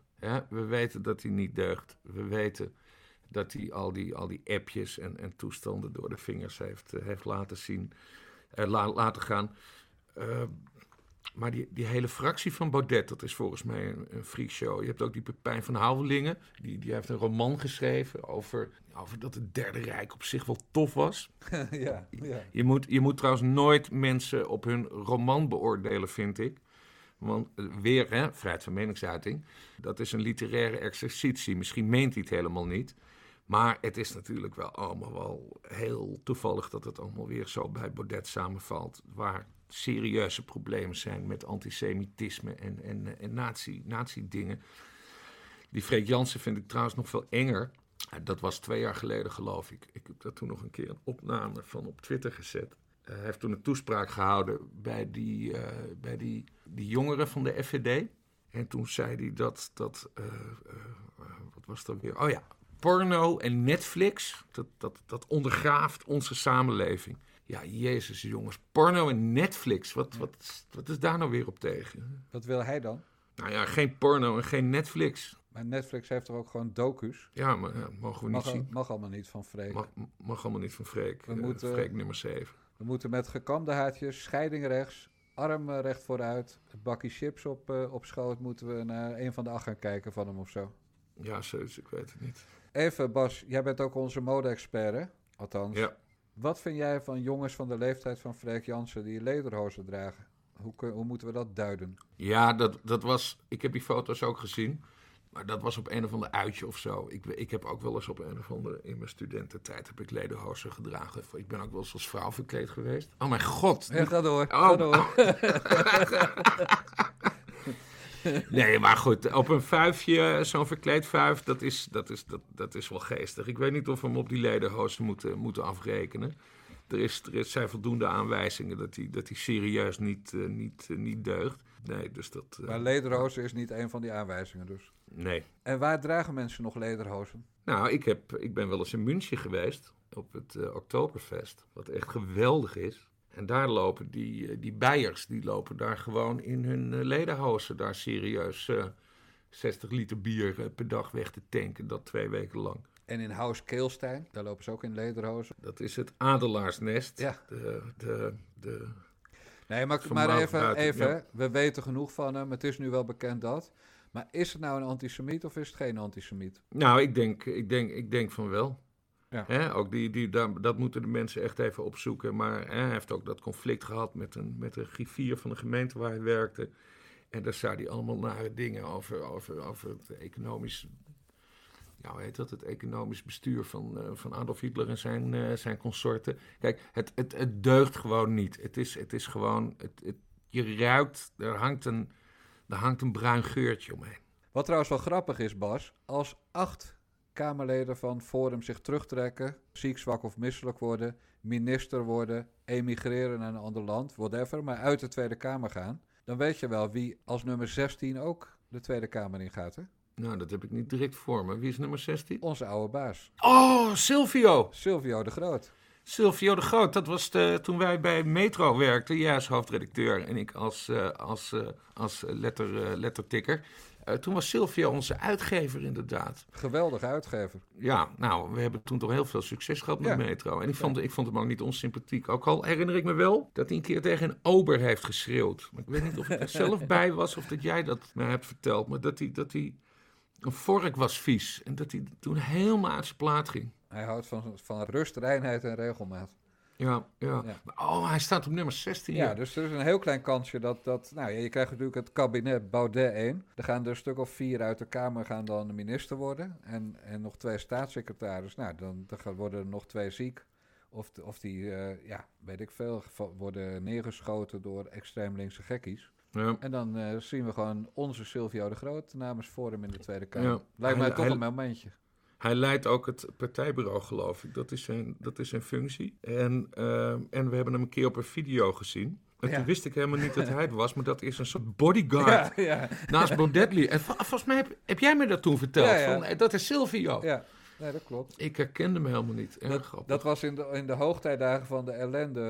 Speaker 2: We weten dat hij niet deugt. We weten dat hij al die, al die appjes en, en toestanden door de vingers heeft, eh, heeft laten zien, uh, laten gaan. Uh, maar die, die hele fractie van Baudet, dat is volgens mij een, een freak show. Je hebt ook die Pepijn van Houwelingen, die, die heeft een roman geschreven over, over dat het Derde Rijk op zich wel tof was.
Speaker 1: ja, ja.
Speaker 2: Je, moet, je moet trouwens nooit mensen op hun roman beoordelen, vind ik. Want eh, weer, hè, vrijheid van meningsuiting, dat is een literaire exercitie. Misschien meent hij het helemaal niet. Maar het is natuurlijk wel allemaal wel heel toevallig dat het allemaal weer zo bij Baudet samenvalt. Waar serieuze problemen zijn met antisemitisme en, en, en nazi, nazi-dingen. Die Freek Jansen vind ik trouwens nog veel enger. Dat was twee jaar geleden, geloof ik. Ik heb daar toen nog een keer een opname van op Twitter gezet. Hij heeft toen een toespraak gehouden bij die, uh, bij die, die jongeren van de FVD. En toen zei hij dat, dat wat was dat weer? Oh ja, porno en Netflix, dat, dat, dat ondergraaft onze samenleving. Ja, jezus jongens, porno en Netflix, wat, wat, wat is daar nou weer op tegen?
Speaker 1: Wat wil hij dan?
Speaker 2: Nou ja, geen porno en geen Netflix.
Speaker 1: Maar Netflix heeft er ook gewoon docus?
Speaker 2: Ja, maar ja, mogen we niet
Speaker 1: mag,
Speaker 2: zien.
Speaker 1: Mag allemaal niet van Freek.
Speaker 2: Mag, mag allemaal niet van Freek. We moeten, Freek nummer 7.
Speaker 1: We moeten met gekamde haartjes, scheiding rechts, arm recht vooruit, bakje chips op, uh, op schoot, moeten we naar een van de acht gaan kijken van hem of zo.
Speaker 2: Ja, zoiets, ik weet het niet.
Speaker 1: Even Bas, jij bent ook onze mode-expert hè? Althans.
Speaker 2: Ja.
Speaker 1: Wat vind jij van jongens van de leeftijd van Freek Jansen die lederhozen dragen? Hoe, hoe moeten we dat duiden?
Speaker 2: Ja, dat, dat was. Ik heb die foto's ook gezien. Maar dat was op een of ander uitje of zo. Ik, ik heb ook wel eens op een of andere... In mijn studententijd heb ik lederhozen gedragen. Ik ben ook wel eens als vrouw verkleed geweest. Oh mijn god.
Speaker 1: Ja, ga door. Oh. Ga door.
Speaker 2: nee, maar goed. Op een vuifje, zo'n verkleed vuif, dat is, dat, is, dat, dat is wel geestig. Ik weet niet of we hem op die lederhozen moeten, moeten afrekenen. Er, is, er zijn voldoende aanwijzingen dat hij dat serieus niet, uh, niet, uh, niet deugt. Nee, dus dat...
Speaker 1: Uh, maar lederhozen is niet een van die aanwijzingen dus?
Speaker 2: Nee.
Speaker 1: En waar dragen mensen nog lederhozen?
Speaker 2: Nou, ik, heb, ik ben wel eens in München geweest op het Oktoberfest. Wat echt geweldig is. En daar lopen die, uh, die bijers, die lopen daar gewoon in hun uh, lederhozen daar serieus 60 liter bier per dag weg te tanken. Dat twee weken lang.
Speaker 1: En in Haus Keelstein, daar lopen ze ook in lederhozen.
Speaker 2: Dat is het adelaarsnest.
Speaker 1: Ja.
Speaker 2: De, de, de,
Speaker 1: nee, maar, maar even, even ja. we weten genoeg van hem. Het is nu wel bekend dat. Maar is het nou een antisemiet of is het geen antisemiet?
Speaker 2: Nou, ik denk, ik denk, ik denk van wel. Ja. Hè, ook die, die, daar, dat moeten de mensen echt even opzoeken. Maar hè, hij heeft ook dat conflict gehad met een, met een griffier van de gemeente waar hij werkte. En daar zei hij allemaal nare dingen over, over, over het economisch ja, hoe heet dat, het economisch bestuur van, uh, van Adolf Hitler en zijn, uh, zijn consorten. Kijk, het, het, het deugt gewoon niet. Het is, het is gewoon, het, het, je ruikt, er hangt, een, er hangt een bruin geurtje omheen.
Speaker 1: Wat trouwens wel grappig is, Bas, als acht Kamerleden van Forum zich terugtrekken, ziek, zwak of misselijk worden, minister worden, emigreren naar een ander land, whatever, maar uit de Tweede Kamer gaan, dan weet je wel wie als nummer 16 ook de Tweede Kamer in gaat, hè?
Speaker 2: Nou, dat heb ik niet direct voor me. Wie is nummer 16?
Speaker 1: Onze oude baas.
Speaker 2: Oh, Silvio.
Speaker 1: Silvio de Groot.
Speaker 2: Silvio de Groot, dat was de, toen wij bij Metro werkten, jij als hoofdredacteur en ik als, uh, als, uh, als letter, uh, lettertikker. Toen was Silvio onze uitgever inderdaad.
Speaker 1: Geweldige uitgever.
Speaker 2: Ja, nou, we hebben toen toch heel veel succes gehad met Metro. En ik vond, ik vond hem ook niet onsympathiek. Ook al herinner ik me wel dat hij een keer tegen een ober heeft geschreeuwd. Maar ik weet niet of ik er zelf bij was of dat jij dat mij hebt verteld. Maar dat hij, dat hij een vork was vies. En dat hij toen helemaal uit zijn plaat ging.
Speaker 1: Hij houdt van, van rust, reinheid en regelmaat.
Speaker 2: Ja, ja, Oh, hij staat op nummer 16.
Speaker 1: Ja, dus er is een heel klein kansje dat... dat nou, je krijgt natuurlijk het kabinet Baudet 1. Er gaan er een stuk of vier uit de Kamer gaan dan minister worden. En, en nog twee staatssecretaris. Nou, dan, dan worden er nog twee ziek. Of, of die, uh, ja, weet ik veel, worden neergeschoten door extreem linkse gekkies. Ja. En dan uh, zien we gewoon onze Silvio de Groot namens Forum in de Tweede Kamer. Ja. Lijkt mij hij, toch hij, een momentje.
Speaker 2: Hij leidt ook het partijbureau, geloof ik. Dat is zijn, dat is zijn functie. En, uh, en we hebben hem een keer op een video gezien. En ja. toen wist ik helemaal niet dat hij het was, maar dat is een soort bodyguard ja, ja. naast Baudet. En volgens mij heb, heb, jij me dat toen verteld. Van, dat is Silvio.
Speaker 1: Ja. Nee, dat klopt.
Speaker 2: Ik herkende me helemaal niet. Erg
Speaker 1: dat, dat was in de, in de hoogtijdagen van de ellende.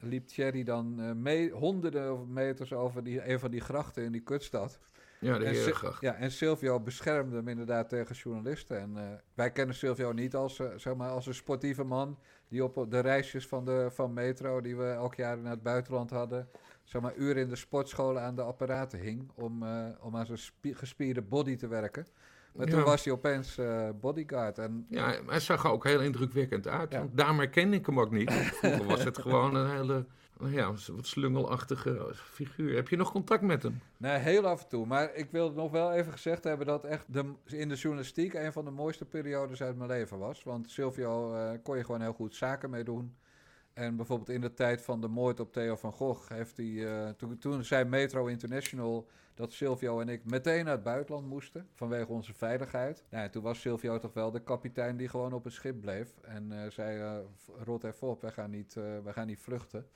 Speaker 1: Uh, liep Thierry dan uh, mee, honderden meters over die, een van die grachten in die kutstad.
Speaker 2: Ja, de en,
Speaker 1: ja, en Silvio beschermde hem inderdaad tegen journalisten. En uh, wij kennen Silvio niet als, uh, zeg maar, als een sportieve man... die op de reisjes van, de, van Metro, die we elk jaar naar het buitenland hadden... zeg maar, uren in de sportscholen aan de apparaten hing... om, uh, om aan zijn gespierde body te werken. Maar toen was hij opeens bodyguard. En,
Speaker 2: ja, hij zag er ook heel indrukwekkend uit. Ja. Daarmee kende ik hem ook niet. Vroeger was het gewoon een hele ja, wat slungelachtige figuur. Heb je nog contact met hem?
Speaker 1: Nee, heel af en toe. Maar ik wil nog wel even gezegd hebben dat echt de, in de journalistiek een van de mooiste periodes uit mijn leven was. Want Silvio uh, kon je gewoon heel goed zaken mee doen. En bijvoorbeeld in de tijd van de moord op Theo van Gogh heeft hij. Uh, toen, toen zei Metro International dat Silvio en ik meteen naar het buitenland moesten. Vanwege onze veiligheid. Nou, toen was Silvio toch wel de kapitein die gewoon op het schip bleef. En uh, zei: rot even op, wij gaan niet, wij gaan niet vluchten.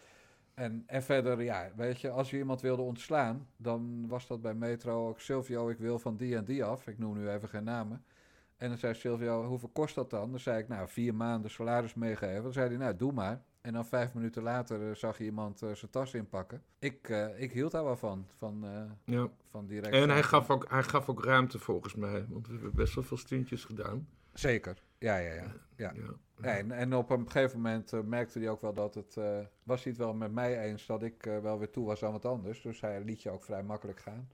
Speaker 1: En, en verder, ja, weet je, als je iemand wilde ontslaan, dan was dat bij Metro ook Silvio, ik wil van die en die af. Ik noem nu even geen namen. En dan zei Silvio, hoeveel kost dat dan? Dan zei ik, nou, vier maanden salaris meegeven. Dan zei hij, nou, doe maar. En dan vijf minuten later uh, zag je iemand uh, zijn tas inpakken. Ik, uh, ik hield daar wel van, van, ja. van direct.
Speaker 2: En hij gaf, ook, hij gaf ook ruimte volgens mij, want we hebben best wel veel stuntjes gedaan.
Speaker 1: Zeker, ja, ja, ja. ja. Nee, en, op een gegeven moment uh, merkte hij ook wel dat het... Uh, was hij het wel met mij eens dat ik uh, wel weer toe was aan wat anders. Dus hij liet je ook vrij makkelijk gaan.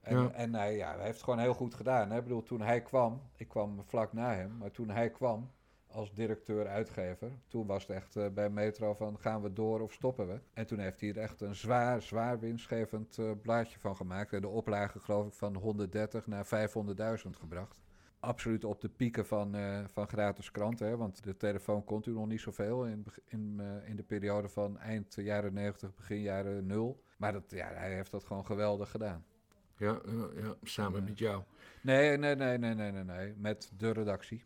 Speaker 1: En, ja. en hij, ja, hij heeft het gewoon heel goed gedaan. Hè? Ik bedoel, toen hij kwam... Ik kwam vlak na hem. Maar toen hij kwam als directeur-uitgever... Toen was het echt bij Metro van gaan we door of stoppen we. En toen heeft hij er echt een zwaar, zwaar winstgevend blaadje van gemaakt. En de oplage geloof ik van 130 naar 500.000 gebracht absoluut op de pieken van, uh, van gratis kranten. Hè? Want de telefoon kon u nog niet zoveel in, in, uh, in de periode van eind jaren 90, begin jaren 0. Maar dat, ja, hij heeft dat gewoon geweldig gedaan.
Speaker 2: Ja, ja samen met jou.
Speaker 1: Nee, nee, nee, nee, nee, nee, nee, met de redactie.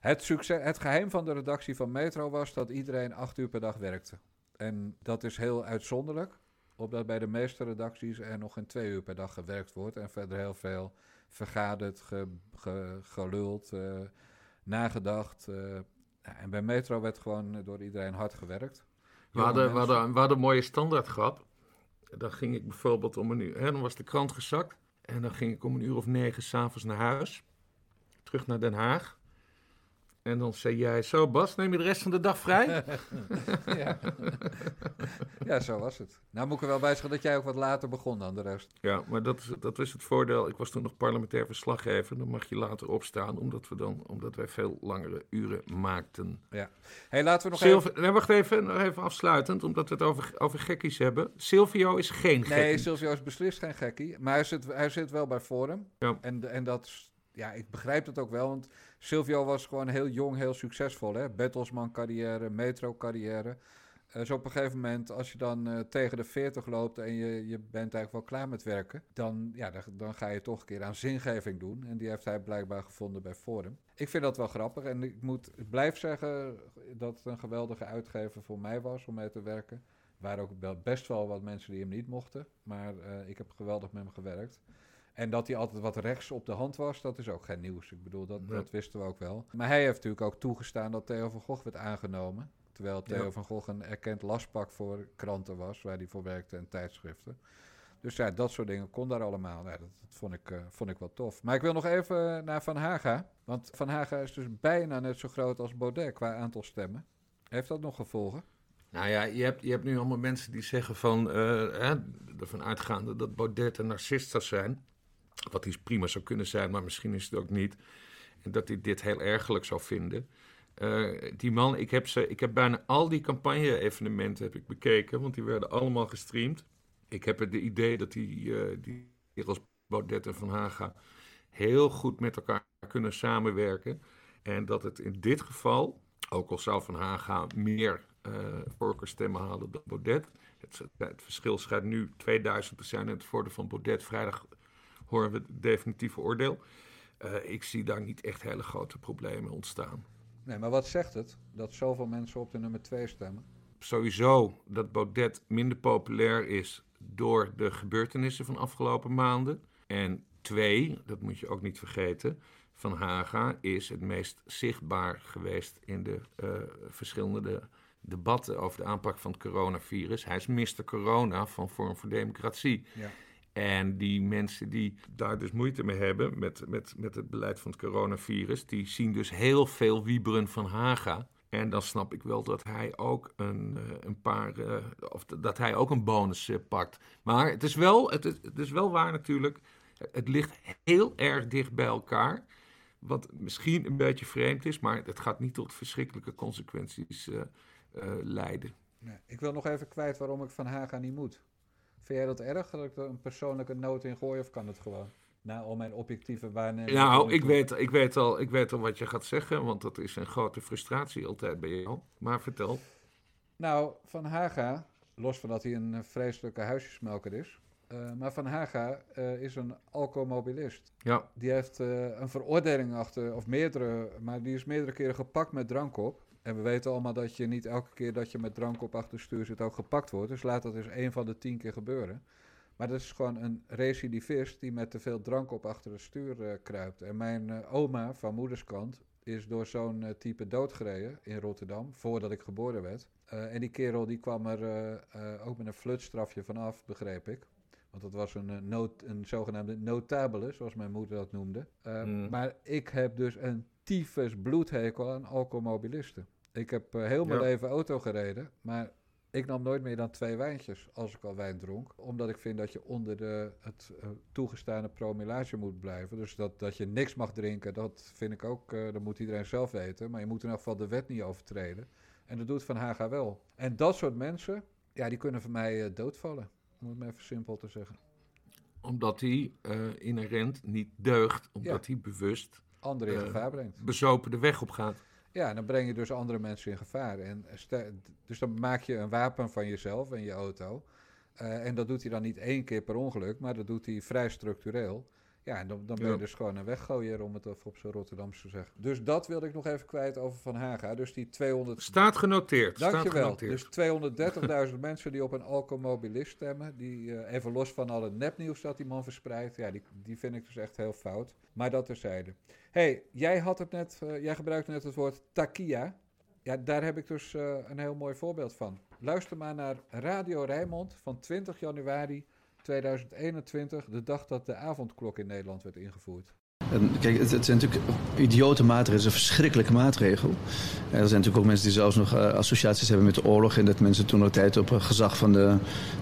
Speaker 1: Het, succes, het geheim van de redactie van Metro was dat iedereen acht uur per dag werkte. En dat is heel uitzonderlijk, omdat bij de meeste redacties er nog in twee uur per dag gewerkt wordt en verder heel veel vergaderd, ge, ge, geluld, uh, nagedacht. Uh, en bij Metro werd gewoon door iedereen hard gewerkt.
Speaker 2: We hadden, we, hadden, we hadden een mooie standaardgrap. Dan ging ik bijvoorbeeld om een uur, hè, dan was de krant gezakt. En dan ging ik om een uur of negen s'avonds naar huis. Terug naar Den Haag. En dan zei jij, zo Bas, neem je de rest van de dag vrij?
Speaker 1: ja. ja, zo was het. Nou moet ik er wel bij zeggen dat jij ook wat later begon dan de rest.
Speaker 2: Ja, maar dat, dat is het voordeel. Ik was toen nog parlementair verslaggever. Dan mag je later opstaan, omdat, we dan, omdat wij veel langere uren maakten.
Speaker 1: Ja. hey, laten we nog even...
Speaker 2: Nee, wacht even, nog even afsluitend, omdat we het over, over gekkies hebben. Silvio is geen gekkie.
Speaker 1: Nee, Silvio is beslist geen gekkie. Maar hij zit, hij zit wel bij Forum. Ja. En, en dat ja, ik begrijp het ook wel, want Silvio was gewoon heel jong, heel succesvol. Hè? Battlesman carrière, metro carrière. Uh, dus op een gegeven moment, als je dan uh, tegen de 40 loopt en je, je bent eigenlijk wel klaar met werken, dan, ja, dan, ga je toch een keer aan zingeving doen. En die heeft hij blijkbaar gevonden bij Forum. Ik vind dat wel grappig en ik moet blijf zeggen dat het een geweldige uitgever voor mij was om mee te werken. Er waren ook best wel wat mensen die hem niet mochten, maar uh, ik heb geweldig met hem gewerkt. En dat hij altijd wat rechts op de hand was, dat is ook geen nieuws. Ik bedoel, dat, dat wisten we ook wel. Maar hij heeft natuurlijk ook toegestaan dat Theo van Gogh werd aangenomen. Terwijl Theo van Gogh een erkend lastpak voor kranten was, waar hij voor werkte en tijdschriften. Dus ja, dat soort dingen kon daar allemaal. Ja, dat, dat vond, ik, uh, vond ik wel tof. Maar ik wil nog even naar Van Haga. Want Van Haga is dus bijna net zo groot als Baudet qua aantal stemmen. Heeft dat nog gevolgen?
Speaker 2: Nou ja, je hebt, je hebt nu allemaal mensen die zeggen van, uh, hè, ervan uitgaande dat Baudet een narcist zijn. Wat hij prima zou kunnen zijn, maar misschien is het ook niet. En dat hij dit heel ergelijk zou vinden. Uh, die man, ik heb, ze, ik heb bijna al die campagne-evenementen heb ik bekeken, want die werden allemaal gestreamd. Ik heb het idee dat die, uh, die als Baudet en Van Haga heel goed met elkaar kunnen samenwerken. En dat het in dit geval, ook al zou Van Haga meer uh, voorkeurstemmen halen dan Baudet. Het, het, verschil schijnt nu 2000 te zijn en het voordeel van Baudet. Vrijdag horen we het definitieve oordeel. Uh, ik zie daar niet echt hele grote problemen ontstaan.
Speaker 1: Nee, maar wat zegt het? Dat zoveel mensen op de nummer 2 stemmen?
Speaker 2: Sowieso dat Baudet minder populair is door de gebeurtenissen van afgelopen maanden. En twee, dat moet je ook niet vergeten, Van Haga is het meest zichtbaar geweest in de uh, verschillende debatten over de aanpak van het coronavirus. Hij is Mr. Corona van Vorm voor Democratie. Ja. En die mensen die daar dus moeite mee hebben met, met, met het beleid van het coronavirus, die zien dus heel veel wieberen van Haga. En dan snap ik wel dat hij ook een, eh, een paar, uh, of dat hij ook een bonus uh, pakt. Maar het is, wel, het, het is wel waar natuurlijk, het ligt heel erg dicht bij elkaar. Wat misschien een beetje vreemd is, maar het gaat niet tot verschrikkelijke consequenties leiden.
Speaker 1: Ik wil nog even kwijt waarom ik Van Haga niet moet. Vind jij dat erg, dat ik er een persoonlijke noot in gooi, of kan het gewoon? Nou, om mijn objectieve waarneming...
Speaker 2: Nou, ik weet, ik, weet al, ik weet al wat je gaat zeggen, want dat is een grote frustratie altijd bij jou. Maar vertel.
Speaker 1: Nou, Van Haga, los van dat hij een vreselijke huisjesmelker is... Uh, maar Van Haga uh, is een alcoholmobilist.
Speaker 2: Ja.
Speaker 1: Die heeft uh, een veroordeling achter, of meerdere, maar die is meerdere keren gepakt met drank op. En we weten allemaal dat je niet elke keer dat je met drank op achter stuur zit ook gepakt wordt. Dus laat dat eens één van de tien keer gebeuren. Maar dat is gewoon een recidivist die met te veel drank op achter het stuur uh, kruipt. En mijn uh, oma van moederskant is door zo'n uh, type doodgereden in Rotterdam, voordat ik geboren werd. en die kerel die kwam er ook met een flutstrafje vanaf, begreep ik. Want dat was een, not, een zogenaamde notabele, zoals mijn moeder dat noemde. Mm. Maar ik heb dus een tyfus bloedhekel aan alcoholmobilisten. Ik heb uh, heel mijn ja. leven auto gereden, maar ik nam nooit meer dan twee wijntjes als ik al wijn dronk. Omdat ik vind dat je onder de, het uh, toegestane promillage moet blijven. Dus dat, dat je niks mag drinken, dat vind ik ook, uh, dat moet iedereen zelf weten. Maar je moet in elk geval de wet niet overtreden. En dat doet Van Haga wel. En dat soort mensen, ja, die kunnen voor mij doodvallen. Om het maar even simpel te zeggen.
Speaker 2: Omdat hij inherent niet deugt, omdat ja. hij bewust
Speaker 1: anderen in gevaar brengt.
Speaker 2: Bezopen de weg op gaat.
Speaker 1: Ja, dan breng je dus andere mensen in gevaar. En dus dan maak je een wapen van jezelf en je auto. Uh, en dat doet hij dan niet één keer per ongeluk, maar dat doet hij vrij structureel. Ja, en dan, dan ben je dus gewoon een weggooier, om het even op zo'n Rotterdamse te zeggen. Dus dat wilde ik nog even kwijt over Van Haga. Dus die 200...
Speaker 2: Staat genoteerd.
Speaker 1: Dankjewel.
Speaker 2: Staat genoteerd.
Speaker 1: Dus 230.000 mensen die op een alcoholmobilist stemmen. Die, uh, even los van al het nepnieuws dat die man verspreidt. Ja, die, die vind ik dus echt heel fout. Maar dat terzijde. hey, jij had het net, uh, jij gebruikte net het woord takia. Ja, daar heb ik dus uh, een heel mooi voorbeeld van. Luister maar naar Radio Rijnmond van 20 januari 2021, de dag dat de avondklok in Nederland werd ingevoerd.
Speaker 8: En kijk, het, het zijn natuurlijk idiote maatregelen, het is een verschrikkelijke maatregel. En er zijn natuurlijk ook mensen die zelfs nog uh, associaties hebben met de oorlog. En dat mensen toen nog tijd op uh, gezag van de,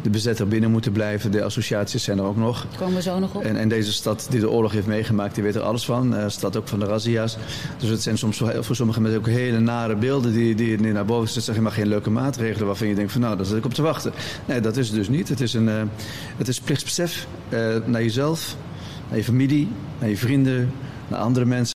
Speaker 8: de bezetter binnen moeten blijven. De associaties zijn er ook nog.
Speaker 15: Komen we zo nog op.
Speaker 8: En, en deze stad die de oorlog heeft meegemaakt, die weet er alles van. Uh, stad ook van de razzia's. Dus het zijn soms voor, voor sommige mensen ook hele nare beelden die, die, die naar boven zitten. Zeg maar geen leuke maatregelen waarvan je denkt van nou, daar zit ik op te wachten. Nee, dat is het dus niet. Het is, een, het is plichtsbesef naar jezelf naar je familie, naar je vrienden, naar andere mensen.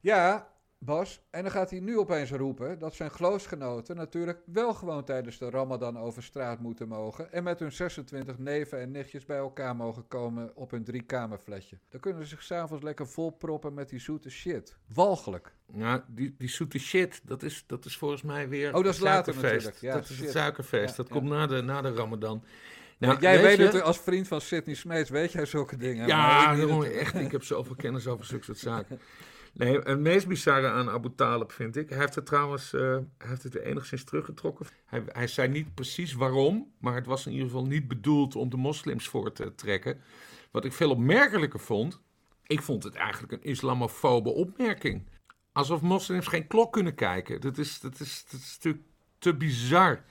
Speaker 1: Ja, Bas, en dan gaat hij nu opeens roepen dat zijn geloofsgenoten natuurlijk wel gewoon tijdens de Ramadan over straat moeten mogen en met hun 26 neven en nichtjes bij elkaar mogen komen op hun driekamerfletje. Dan kunnen ze zich s'avonds lekker volproppen met die zoete shit. Walgelijk.
Speaker 2: Ja, die, die zoete shit, dat is, dat is volgens mij weer.
Speaker 1: Oh, dat is later natuurlijk.
Speaker 2: Ja, dat is het suikerfeest. Ja, dat ja. komt na de, na de Ramadan.
Speaker 1: Nou, jij weet, weet het als vriend van Sidney Smeets, weet jij zulke dingen.
Speaker 2: Ja, jongen, echt, ik heb zoveel kennis over zulke soort zaken. Nee, het meest bizarre aan Abu Talib vind ik. Hij heeft het trouwens uh, hij heeft het enigszins teruggetrokken. Hij, hij zei niet precies waarom, maar het was in ieder geval niet bedoeld om de moslims voor te trekken. Wat ik veel opmerkelijker vond, ik vond het eigenlijk een islamofobe opmerking. Alsof moslims geen klok kunnen kijken. Dat is, dat is, dat is natuurlijk te bizar.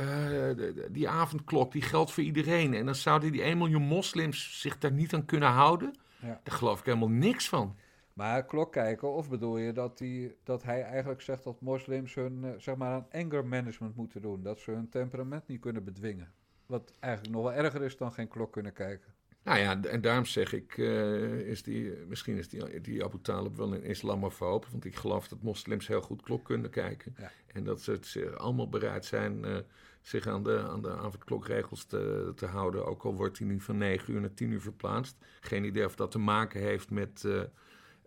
Speaker 2: Uh, die avondklok die geldt voor iedereen. En dan zouden die 1 miljoen moslims zich daar niet aan kunnen houden. Ja. Daar geloof ik helemaal niks van.
Speaker 1: Maar klok kijken, of bedoel je dat, die, dat hij eigenlijk zegt dat moslims hun uh, zeg maar aan anger management moeten doen? Dat ze hun temperament niet kunnen bedwingen? Wat eigenlijk nog wel erger is dan geen klok kunnen kijken.
Speaker 2: Nou ja, en daarom zeg ik, uh, is die, misschien is die, die Abu Talib wel een islamofoob. Want ik geloof dat moslims heel goed klok kunnen kijken. Ja. En dat ze het allemaal bereid zijn uh, zich aan de, aan de avondklokregels te, te houden. Ook al wordt die nu van 9 uur naar 10 uur verplaatst. Geen idee of dat te maken heeft met, uh,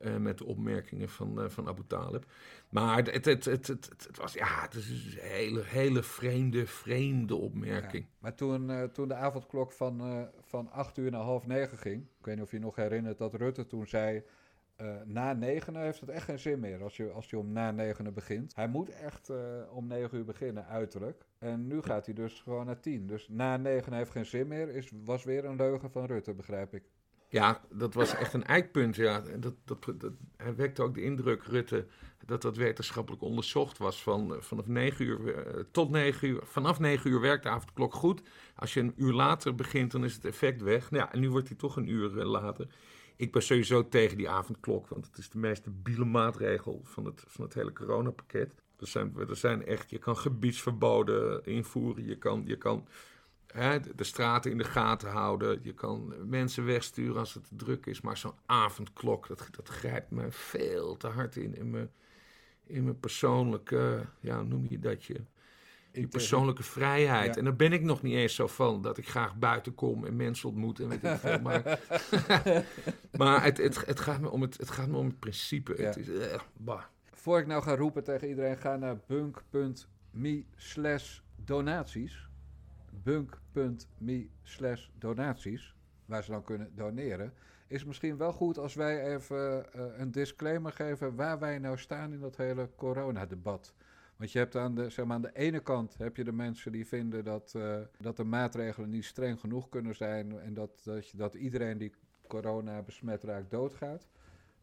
Speaker 2: uh, met de opmerkingen van, uh, van Abu Talib. Maar het, het, het, het, het, was, ja, het is een hele, hele vreemde, vreemde opmerking.
Speaker 1: Maar toen, toen de avondklok van, van 8 uur naar half 9 ging. Ik weet niet of je nog herinnert dat Rutte toen zei. Na negenen heeft het echt geen zin meer als je, als je om na negenen begint. Hij moet echt om negen uur beginnen, uiterlijk. En nu gaat hij dus gewoon naar tien. Dus na negen heeft geen zin meer, is, was weer een leugen van Rutte, begrijp ik.
Speaker 2: Ja, dat was echt een eikpunt. Ja. Dat, dat, dat, hij wekte ook de indruk, Rutte, dat dat wetenschappelijk onderzocht was. Van, vanaf 9 uur uh, tot 9 uur. Vanaf 9 uur werkt de avondklok goed. Als je een uur later begint, dan is het effect weg. Nou ja, en nu wordt hij toch een uur later. Ik ben sowieso tegen die avondklok, want het is de meest debiele maatregel van het, van het hele coronapakket. Er zijn, er zijn echt, je kan gebiedsverboden invoeren, je kan, je kan hè, de, straten in de gaten houden, je kan mensen wegsturen als het druk is. Maar zo'n avondklok, dat, dat grijpt me veel te hard in, in mijn, in mijn persoonlijke, ja, noem je dat je je persoonlijke vrijheid. En daar ben ik nog niet eens zo van dat ik graag buiten kom en mensen ontmoet en weet ik veel. Maar, maar het, het, het, gaat me om het, het gaat me om het principe. Het is, bah.
Speaker 1: Voor ik nou ga roepen tegen iedereen, ga naar bunk.me slash donaties. Bunk.me slash donaties, waar ze dan kunnen doneren. Is misschien wel goed als wij even uh, een disclaimer geven waar wij nou staan in dat hele coronadebat. Want je hebt aan de, zeg maar, aan de ene kant heb je de mensen die vinden dat, uh, dat de maatregelen niet streng genoeg kunnen zijn. En dat, dat, dat iedereen die corona besmet raakt doodgaat.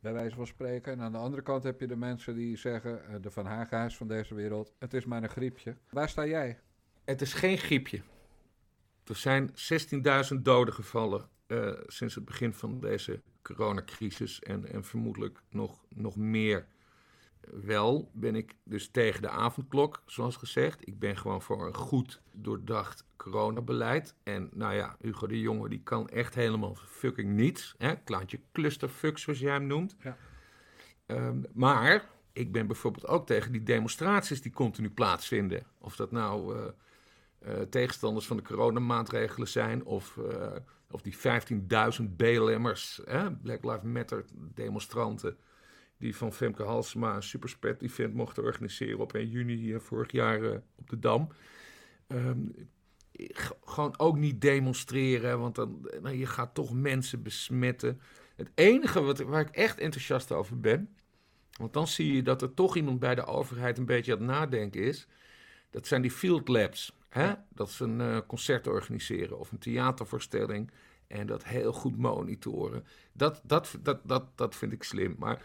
Speaker 1: Bij wijze van spreken. En aan de andere kant heb je de mensen die zeggen, uh, de Van Hagenhuis van deze wereld, het is maar een griepje. Waar sta jij?
Speaker 2: Het is geen griepje. Er zijn 16.000 doden gevallen uh, sinds het begin van deze coronacrisis. En, en vermoedelijk nog, nog meer wel ben ik dus tegen de avondklok, zoals gezegd. Ik ben gewoon voor een goed doordacht coronabeleid. En nou ja, Hugo de Jonge die kan echt helemaal fucking niets. Hè? Klaantje clusterfuck, zoals jij hem noemt. Ja. Um, maar ik ben bijvoorbeeld ook tegen die demonstraties die continu plaatsvinden. Of dat nou uh, uh, tegenstanders van de coronamaatregelen zijn... of, uh, of die 15.000 BLM'ers, Black Lives Matter demonstranten die van Femke Halsema een superspet event mochten organiseren op 1 juni vorig jaar uh, op de Dam. Um, gewoon ook niet demonstreren, want dan, nou, je gaat toch mensen besmetten. Het enige wat, waar ik echt enthousiast over ben, want dan zie je dat er toch iemand bij de overheid een beetje aan het nadenken is. Dat zijn die field labs. Hè? Dat ze een uh, concert organiseren of een theatervoorstelling en dat heel goed monitoren. Dat, dat, dat, dat, dat vind ik slim. Maar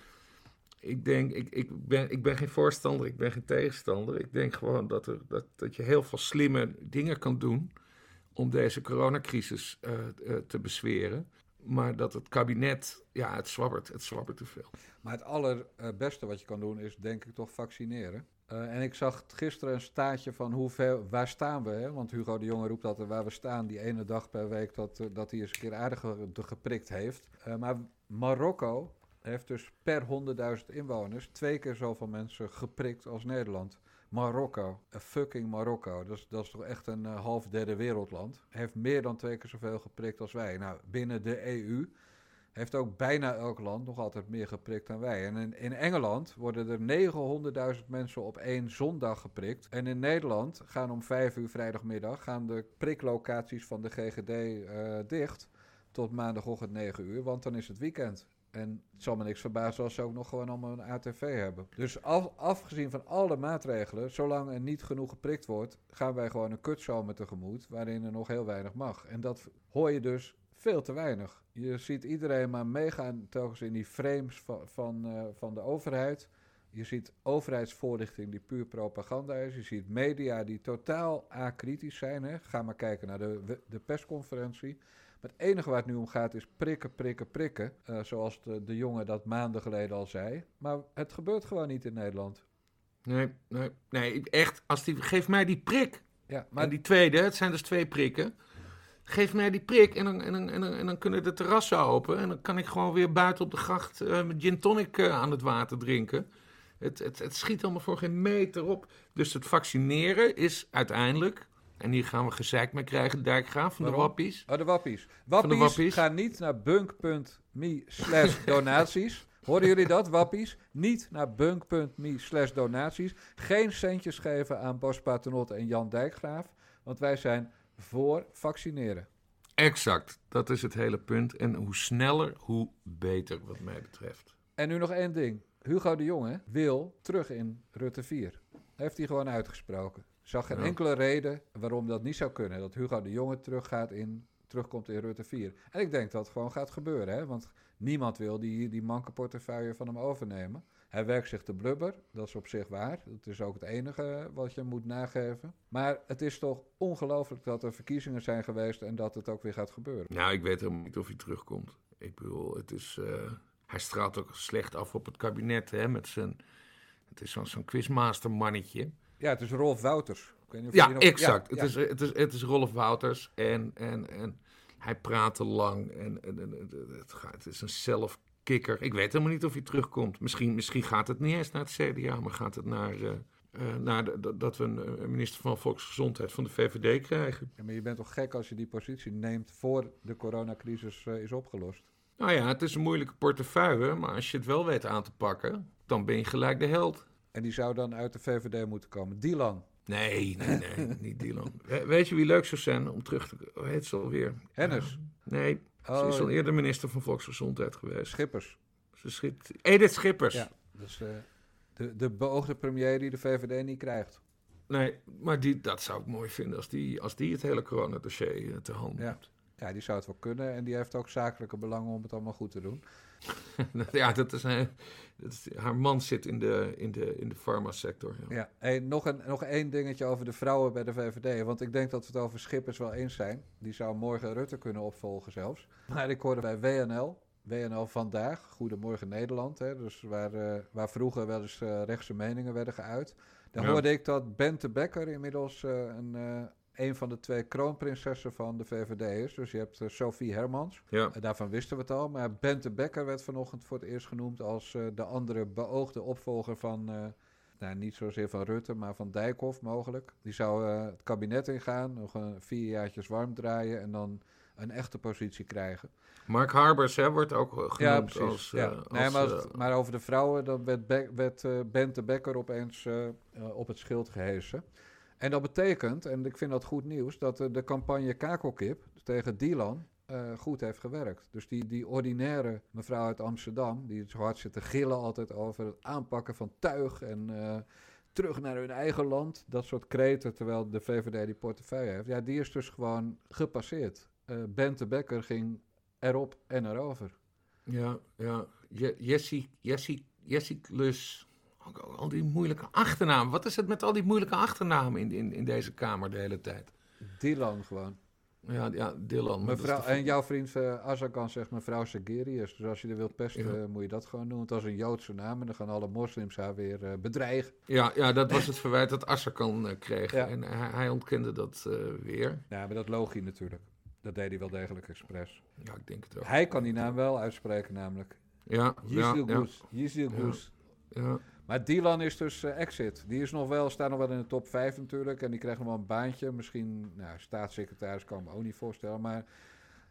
Speaker 2: ik denk, ik, ik, ben, ik ben geen voorstander, ik ben geen tegenstander. Ik denk gewoon dat, er, dat, dat je heel veel slimme dingen kan doen om deze coronacrisis uh, uh, te besweren. Maar dat het kabinet, ja, het zwabbert, het zwabbert te veel.
Speaker 1: Maar het allerbeste wat je kan doen is denk ik toch vaccineren. Uh, en ik zag gisteren een staatje van hoeveel, waar staan we? Hè? Want Hugo de Jonge roept altijd waar we staan, die ene dag per week dat, dat hij eens een keer aardig geprikt heeft. maar Marokko heeft dus per 100.000 inwoners twee keer zoveel mensen geprikt als Nederland. Marokko, fucking Marokko, dat is, dat is toch echt een half derde wereldland, heeft meer dan twee keer zoveel geprikt als wij. Nou, binnen de EU heeft ook bijna elk land nog altijd meer geprikt dan wij. En in, in Engeland worden er 900.000 mensen op één zondag geprikt. En in Nederland gaan om vijf uur vrijdagmiddag gaan de priklocaties van de GGD eh, dicht tot maandagochtend 9 uur, want dan is het weekend. En het zal me niks verbazen als ze ook nog gewoon allemaal een ATV hebben. Dus af, afgezien van alle maatregelen, zolang er niet genoeg geprikt wordt, gaan wij gewoon een kutzomer tegemoet waarin er nog heel weinig mag. En dat hoor je dus veel te weinig. Je ziet iedereen maar meegaan telkens in die frames van, van, uh, van de overheid. Je ziet overheidsvoorlichting die puur propaganda is. Je ziet media die totaal akritisch zijn. Hè. Ga maar kijken naar de, de persconferentie. Maar het enige waar het nu om gaat is prikken, prikken, prikken. Uh, zoals de, de jongen dat maanden geleden al zei. Maar het gebeurt gewoon niet in Nederland.
Speaker 2: Nee, nee, nee echt. Als die, geef mij die prik. Ja, maar en die tweede, het zijn dus twee prikken. Geef mij die prik en dan, en, dan, en, dan, en dan kunnen de terrassen open. En dan kan ik gewoon weer buiten op de gracht uh, met gin tonic uh, aan het water drinken. Het, het, het schiet allemaal voor geen meter op. Dus het vaccineren is uiteindelijk en hier gaan we gezeik mee krijgen, Dijkgraaf van de Wappies.
Speaker 1: Oh, de Wappies. Wappies, de wappies. gaan niet naar bunk.me slash donaties. Hoorden jullie dat, Wappies? Niet naar bunk.me slash donaties. Geen centjes geven aan Bas Paternotte en Jan Dijkgraaf. Want wij zijn voor vaccineren.
Speaker 2: Exact, dat is het hele punt. En hoe sneller, hoe beter, wat mij betreft.
Speaker 1: En nu nog één ding. Hugo de Jonge wil terug in Rutte 4. Heeft hij gewoon uitgesproken. Zag geen enkele reden waarom dat niet zou kunnen. Dat Hugo de Jonge teruggaat in, terugkomt in Rutte 4. En ik denk dat het gewoon gaat gebeuren. Hè? Want niemand wil die, die manke portefeuille van hem overnemen. Hij werkt zich te blubber, dat is op zich waar. Dat is ook het enige wat je moet nageven. Maar het is toch ongelooflijk dat er verkiezingen zijn geweest en dat het ook weer gaat gebeuren.
Speaker 2: Nou, ik weet helemaal niet of hij terugkomt. Ik bedoel, het is, uh, hij straalt ook slecht af op het kabinet hè, met zijn... Het is zo'n quizmaster mannetje.
Speaker 1: Ja, het is Rolf Wouters.
Speaker 2: Ik weet niet of ja, nog... exact. Ja, het, Is, het, is, het is Rolf Wouters en, en, en hij praat te lang en, en, en het, gaat, het is een zelfkikker. Ik weet helemaal niet of hij terugkomt. Misschien, misschien gaat het niet eens naar het CDA, maar gaat het naar... Uh, uh, naar de, dat we een, minister van Volksgezondheid van de VVD krijgen.
Speaker 1: Ja, maar je bent toch gek als je die positie neemt voor de coronacrisis uh, is opgelost?
Speaker 2: Nou ja, het is een moeilijke portefeuille, maar als je het wel weet aan te pakken, dan ben je gelijk de held.
Speaker 1: En die zou dan uit de VVD moeten komen. Dylan.
Speaker 2: Nee, nee, nee, niet Dylan. weet je wie leuk zou zijn om terug te... Hoe heet ze alweer?
Speaker 1: Hennis?
Speaker 2: nee, oh, ze is al eerder minister van Volksgezondheid geweest.
Speaker 1: Schippers.
Speaker 2: Ze schiet... Edith Schippers. Ja,
Speaker 1: dus uh, de, de beoogde premier die de VVD niet krijgt.
Speaker 2: Nee, maar die, dat zou ik mooi vinden als die, als die het hele coronadossier uh, te handen
Speaker 1: ja. Ja, die zou het wel kunnen. En die heeft ook zakelijke belangen om het allemaal goed te doen.
Speaker 2: ja, dat is, een, dat is, haar man zit in de, in de, in de farmasector.
Speaker 1: Ja, ja. Hey, nog, een, nog één dingetje over de vrouwen bij de VVD. Want ik denk dat we het over Schippers wel eens zijn. Die zou morgen Rutte kunnen opvolgen zelfs. Maar ik hoorde bij WNL, WNL Vandaag, Goedemorgen Nederland. Hè, dus waar, uh, waar vroeger wel eens uh, rechtse meningen werden geuit. Dan hoorde ik dat Bente Becker inmiddels uh, een een van de twee kroonprinsessen van de VVD is. Dus je hebt uh, Sophie Hermans. Ja. Uh, daarvan wisten we het al. Maar Bente Becker werd vanochtend voor het eerst genoemd als uh, de andere beoogde opvolger van... nou, niet zozeer van Rutte, maar van Dijkhoff mogelijk. Die zou het kabinet ingaan, nog een vier jaartjes warm draaien en dan een echte positie krijgen.
Speaker 2: Mark Harbers hè, wordt ook genoemd ja, precies. als...
Speaker 1: ja. nee, maar, maar, over de vrouwen, dan werd, Be werd Bente Becker opeens op het schild gehesen. En dat betekent, en ik vind dat goed nieuws, dat de campagne Kakelkip tegen Dylan uh, goed heeft gewerkt. Dus die, die ordinaire mevrouw uit Amsterdam, die zo hard zit te gillen altijd over het aanpakken van tuig en uh, terug naar hun eigen land, dat soort kreten, terwijl de VVD die portefeuille heeft, ja, die is dus gewoon gepasseerd. Uh, Bente Becker ging erop en erover.
Speaker 2: Ja, ja. Jessie, Jessie, Jessie Al die moeilijke achternamen. Wat is het met al die moeilijke achternamen in, in, in deze kamer de hele tijd?
Speaker 1: Dylan gewoon.
Speaker 2: Ja, ja Dylan.
Speaker 1: Mevrouw, en jouw vriend uh, Azarkan zegt mevrouw Segerius. Dus als je er wilt pesten, moet je dat gewoon doen. Want dat is een Joodse naam en dan gaan alle moslims haar weer uh, bedreigen.
Speaker 2: Ja, ja, dat was het verwijt dat Azarkan uh, kreeg. En hij, hij, ontkende dat weer.
Speaker 1: Ja, maar dat logie natuurlijk. Dat deed hij wel degelijk expres.
Speaker 2: Ja, ik denk het ook.
Speaker 1: Hij kan die naam wel uitspreken namelijk.
Speaker 2: Ja,
Speaker 1: Yizil ja, ja. ja. Maar Dylan is dus uh, exit. Die is nog wel, staat nog wel in de top 5 natuurlijk. En die krijgt nog wel een baantje. Misschien, nou, staatssecretaris kan ik me ook niet voorstellen. Maar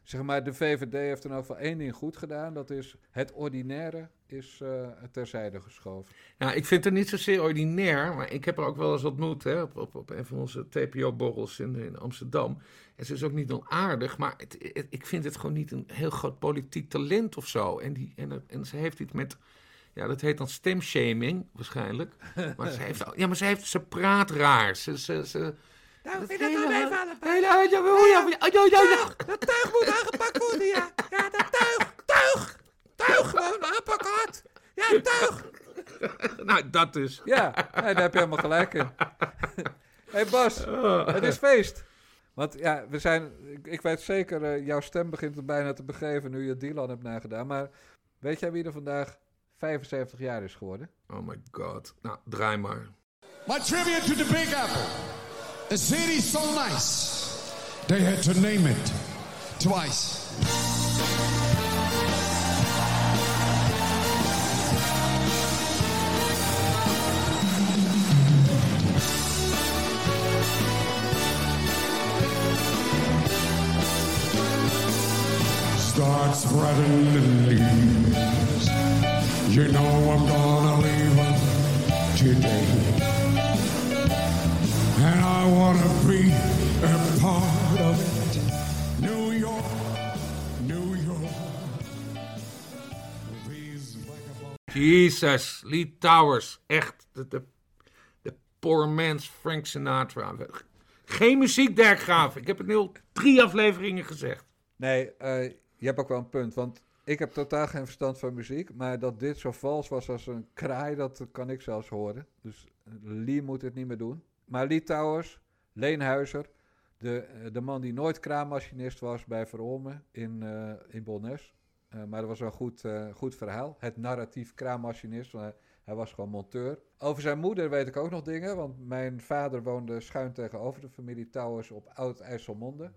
Speaker 1: Zeg maar, de VVD heeft er nou van één ding goed gedaan. Dat is het ordinaire is uh, terzijde geschoven.
Speaker 2: Nou, ik vind het niet zozeer ordinair, maar ik heb er ook wel eens ontmoet hè, op, op, op een van onze TPO-borrels in, in Amsterdam. En ze is ook niet onaardig, maar het, ik vind het gewoon niet een heel groot politiek talent of zo. En, die, en, en ze heeft iets met, ja, dat heet dan stemshaming waarschijnlijk. Maar ze heeft, ja, maar ze, heeft, ze praat raar. Ze, ze, ze,
Speaker 1: nou, dat wel meevallen.
Speaker 2: Dat
Speaker 1: tuig moet aangepakt worden, ja. Ja, dat tuig, tuig, tuig gewoon aanpakken hard. Ja, tuig.
Speaker 2: Nou, dat dus.
Speaker 1: Ja, daar heb je helemaal gelijk in. Hé hey Bas, het is feest. Want ja, we zijn, ik, weet zeker, uh, jouw stem begint er bijna te begeven nu je Dylan hebt nagedaan. Maar weet jij wie er vandaag 75 jaar is geworden?
Speaker 2: Oh my god. Nou, draai maar.
Speaker 15: My trivia to the Big Apple. A city so nice, they had to name it twice. Start spreading the leaves. You know I'm gonna leave today. And I want to be a part of it. New York, New York.
Speaker 2: Jesus, Lee Towers. Echt, de, de, de poor man's Frank Sinatra. Geen muziek, Dirk Graaf. Ik heb het nu al drie afleveringen gezegd.
Speaker 1: Nee, uh, je hebt ook wel een punt. Want ik heb totaal geen verstand van muziek. Maar dat dit zo vals was als een kraai, dat kan ik zelfs horen. Dus Lee moet het niet meer doen. Maar Lee Towers, Leenhuizer, de, eh, de man die nooit kraammachinist was bij Verolmen in, uh, in Bolnes. Uh, maar dat was een goed, goed verhaal. Het narratief kraammachinist, hij, hij was gewoon monteur. Over zijn moeder weet ik ook nog dingen, want mijn vader woonde schuin tegenover de familie Towers op Oud-IJsselmonde.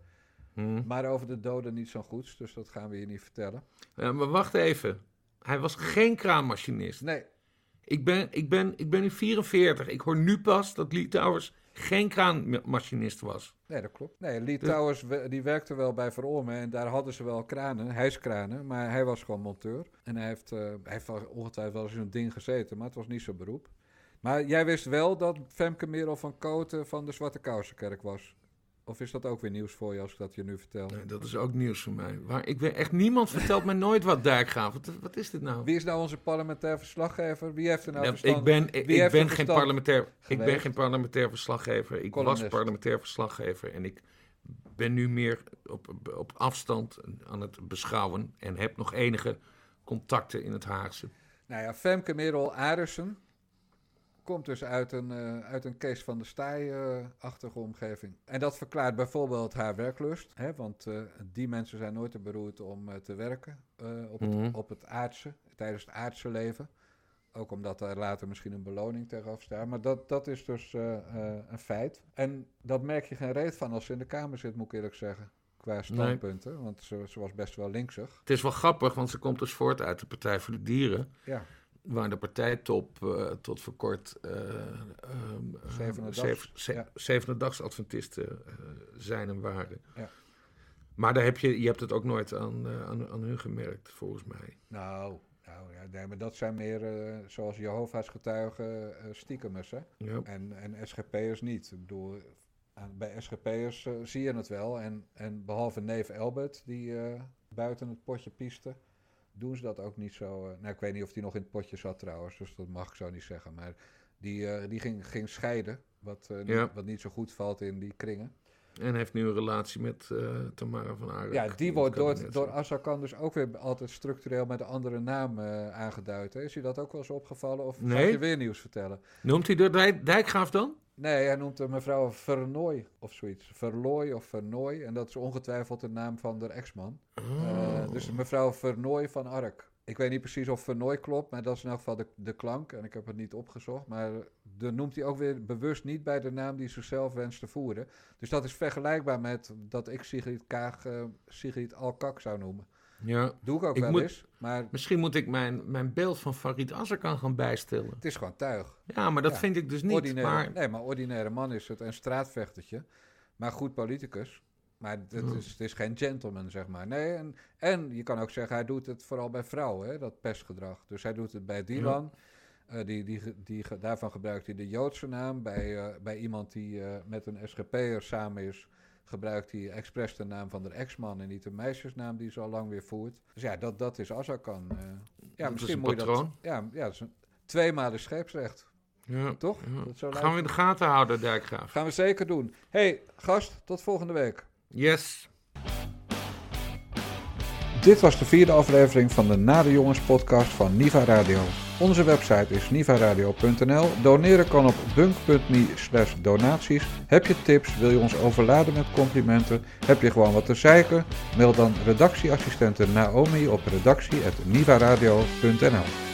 Speaker 1: Hmm. Maar over de doden niet zo goed, dus dat gaan we hier niet vertellen.
Speaker 2: Ja, maar wacht even. Hij was geen kraammachinist.
Speaker 1: Nee,
Speaker 2: ik ben, ik, ben, ik ben nu 44. Ik hoor nu pas dat Lee Towers geen kraanmachinist was.
Speaker 1: Nee, dat klopt. Nee, Lee Towers die werkte wel bij Verolmen en daar hadden ze wel kranen, hijskranen, maar hij was gewoon monteur. En hij heeft, uh, hij heeft ongetwijfeld wel eens in een ding gezeten, maar het was niet zijn beroep. Maar jij wist wel dat Femke Merel van Koten van de Zwarte Kousenkerk was? Of is dat ook weer nieuws voor je als ik dat je nu vertel?
Speaker 2: Nee, dat is ook nieuws voor mij. Waar, ik weet echt, niemand vertelt me nooit wat Dijkgraaf. Wat, wat is dit nou?
Speaker 1: Wie is nou onze parlementair verslaggever? Wie heeft er nou
Speaker 2: verstand? Ik ben, ik, ik ben geen parlementair, ik ben geen parlementair verslaggever. Ik was parlementair verslaggever en ik ben nu meer op, op afstand aan het beschouwen en heb nog enige contacten in het Haagse.
Speaker 1: Nou ja, Femke Merel Arissen, komt dus uit een, uh, uit een Kees van de Staaij-achtige omgeving. En dat verklaart bijvoorbeeld haar werklust. Hè, want uh, die mensen zijn nooit te beroerd om uh, te werken op, het, mm. op het aardse, tijdens het aardse leven. Ook omdat er later misschien een beloning tegenover staat. Maar dat, dat is dus een feit. En dat merk je geen reet van als ze in de Kamer zit, moet ik eerlijk zeggen qua standpunten. Want ze, ze, was best wel linksig.
Speaker 2: Het is wel grappig, want ze komt dus voort uit de Partij voor de Dieren.
Speaker 1: Ja
Speaker 2: waar de partijtop uh, tot voor kort uh, uh, zijn en waren.
Speaker 1: Ja.
Speaker 2: Maar daar heb je, je hebt het ook nooit aan, aan, aan hun gemerkt, volgens mij.
Speaker 1: Nou, nou ja, nee, maar dat zijn meer zoals Jehovah's getuigen stiekemers, hè?
Speaker 2: Ja.
Speaker 1: En, en SGP'ers niet. Ik bedoel, bij SGP'ers zie je het wel. En, en behalve neef Elbert, die buiten het potje piste doen ze dat ook niet zo. Uh, nou, ik weet niet of die nog in het potje zat trouwens, dus dat mag ik zo niet zeggen. Maar die, uh, die ging, ging scheiden, wat, ja. niet, wat niet zo goed valt in die kringen.
Speaker 2: En heeft nu een relatie met Tamara van Aarde.
Speaker 1: Ja, die wordt door, door Azarkan dus ook weer altijd structureel met een andere naam aangeduid. Hè? Is je dat ook wel eens opgevallen? Of nee. je weer nieuws vertellen?
Speaker 2: Noemt hij de dijk, Dijkgraaf dan?
Speaker 1: Nee, hij noemt mevrouw Vernooy of zoiets. Verlooy of Vernooy. En dat is ongetwijfeld de naam van de ex-man. Oh. Uh, dus mevrouw Vernooy van Ark. Ik weet niet precies of Vernooy klopt, maar dat is in elk geval de, de klank. En ik heb het niet opgezocht. Maar dan noemt hij ook weer bewust niet bij de naam die ze zelf wenst te voeren. Dus dat is vergelijkbaar met dat ik Sigrid Kaag uh, Sigrid Alkak zou noemen.
Speaker 2: Ja.
Speaker 1: Doe ik ook wel eens. Maar...
Speaker 2: Misschien moet ik mijn, mijn beeld van Farid Azarkan gaan bijstellen.
Speaker 1: Het is gewoon tuig.
Speaker 2: Ja, maar dat vind ik dus niet.
Speaker 1: Ordinaire, maar... Nee, maar ordinaire man is het. Een straatvechtertje. Maar goed politicus. Maar het, is, het is geen gentleman, zeg maar. Nee, en, en je kan ook zeggen, hij doet het vooral bij vrouwen, hè, dat pestgedrag. Dus hij doet het bij Dylan. Uh, die, die, die, daarvan gebruikt hij de Joodse naam. Bij, uh, bij iemand die uh, met een SGP'er samen is, gebruikt hij expres de naam van de ex-man en niet de meisjesnaam die ze al lang weer voert. Dus ja, dat, dat is Azarkan. ja,
Speaker 2: dat
Speaker 1: misschien
Speaker 2: moet
Speaker 1: je dat. Ja, ja, dat is een tweemaal scheepsrecht.
Speaker 2: Ja,
Speaker 1: Toch?
Speaker 2: Ja.
Speaker 1: Dat zo
Speaker 2: Gaan we in de gaten houden, Dijkgraaf.
Speaker 1: Gaan we zeker doen. hey, gast, tot volgende week.
Speaker 2: Yes.
Speaker 1: Dit was de vierde aflevering van de Nade Jongens podcast van Niva Radio. Onze website is nivaradio.nl. Doneren kan op bunk.me slash donaties. Heb je tips? Wil je ons overladen met complimenten? Heb je gewoon wat te zeiken? Mail dan redactieassistente Naomi op redactie.nivaradio.nl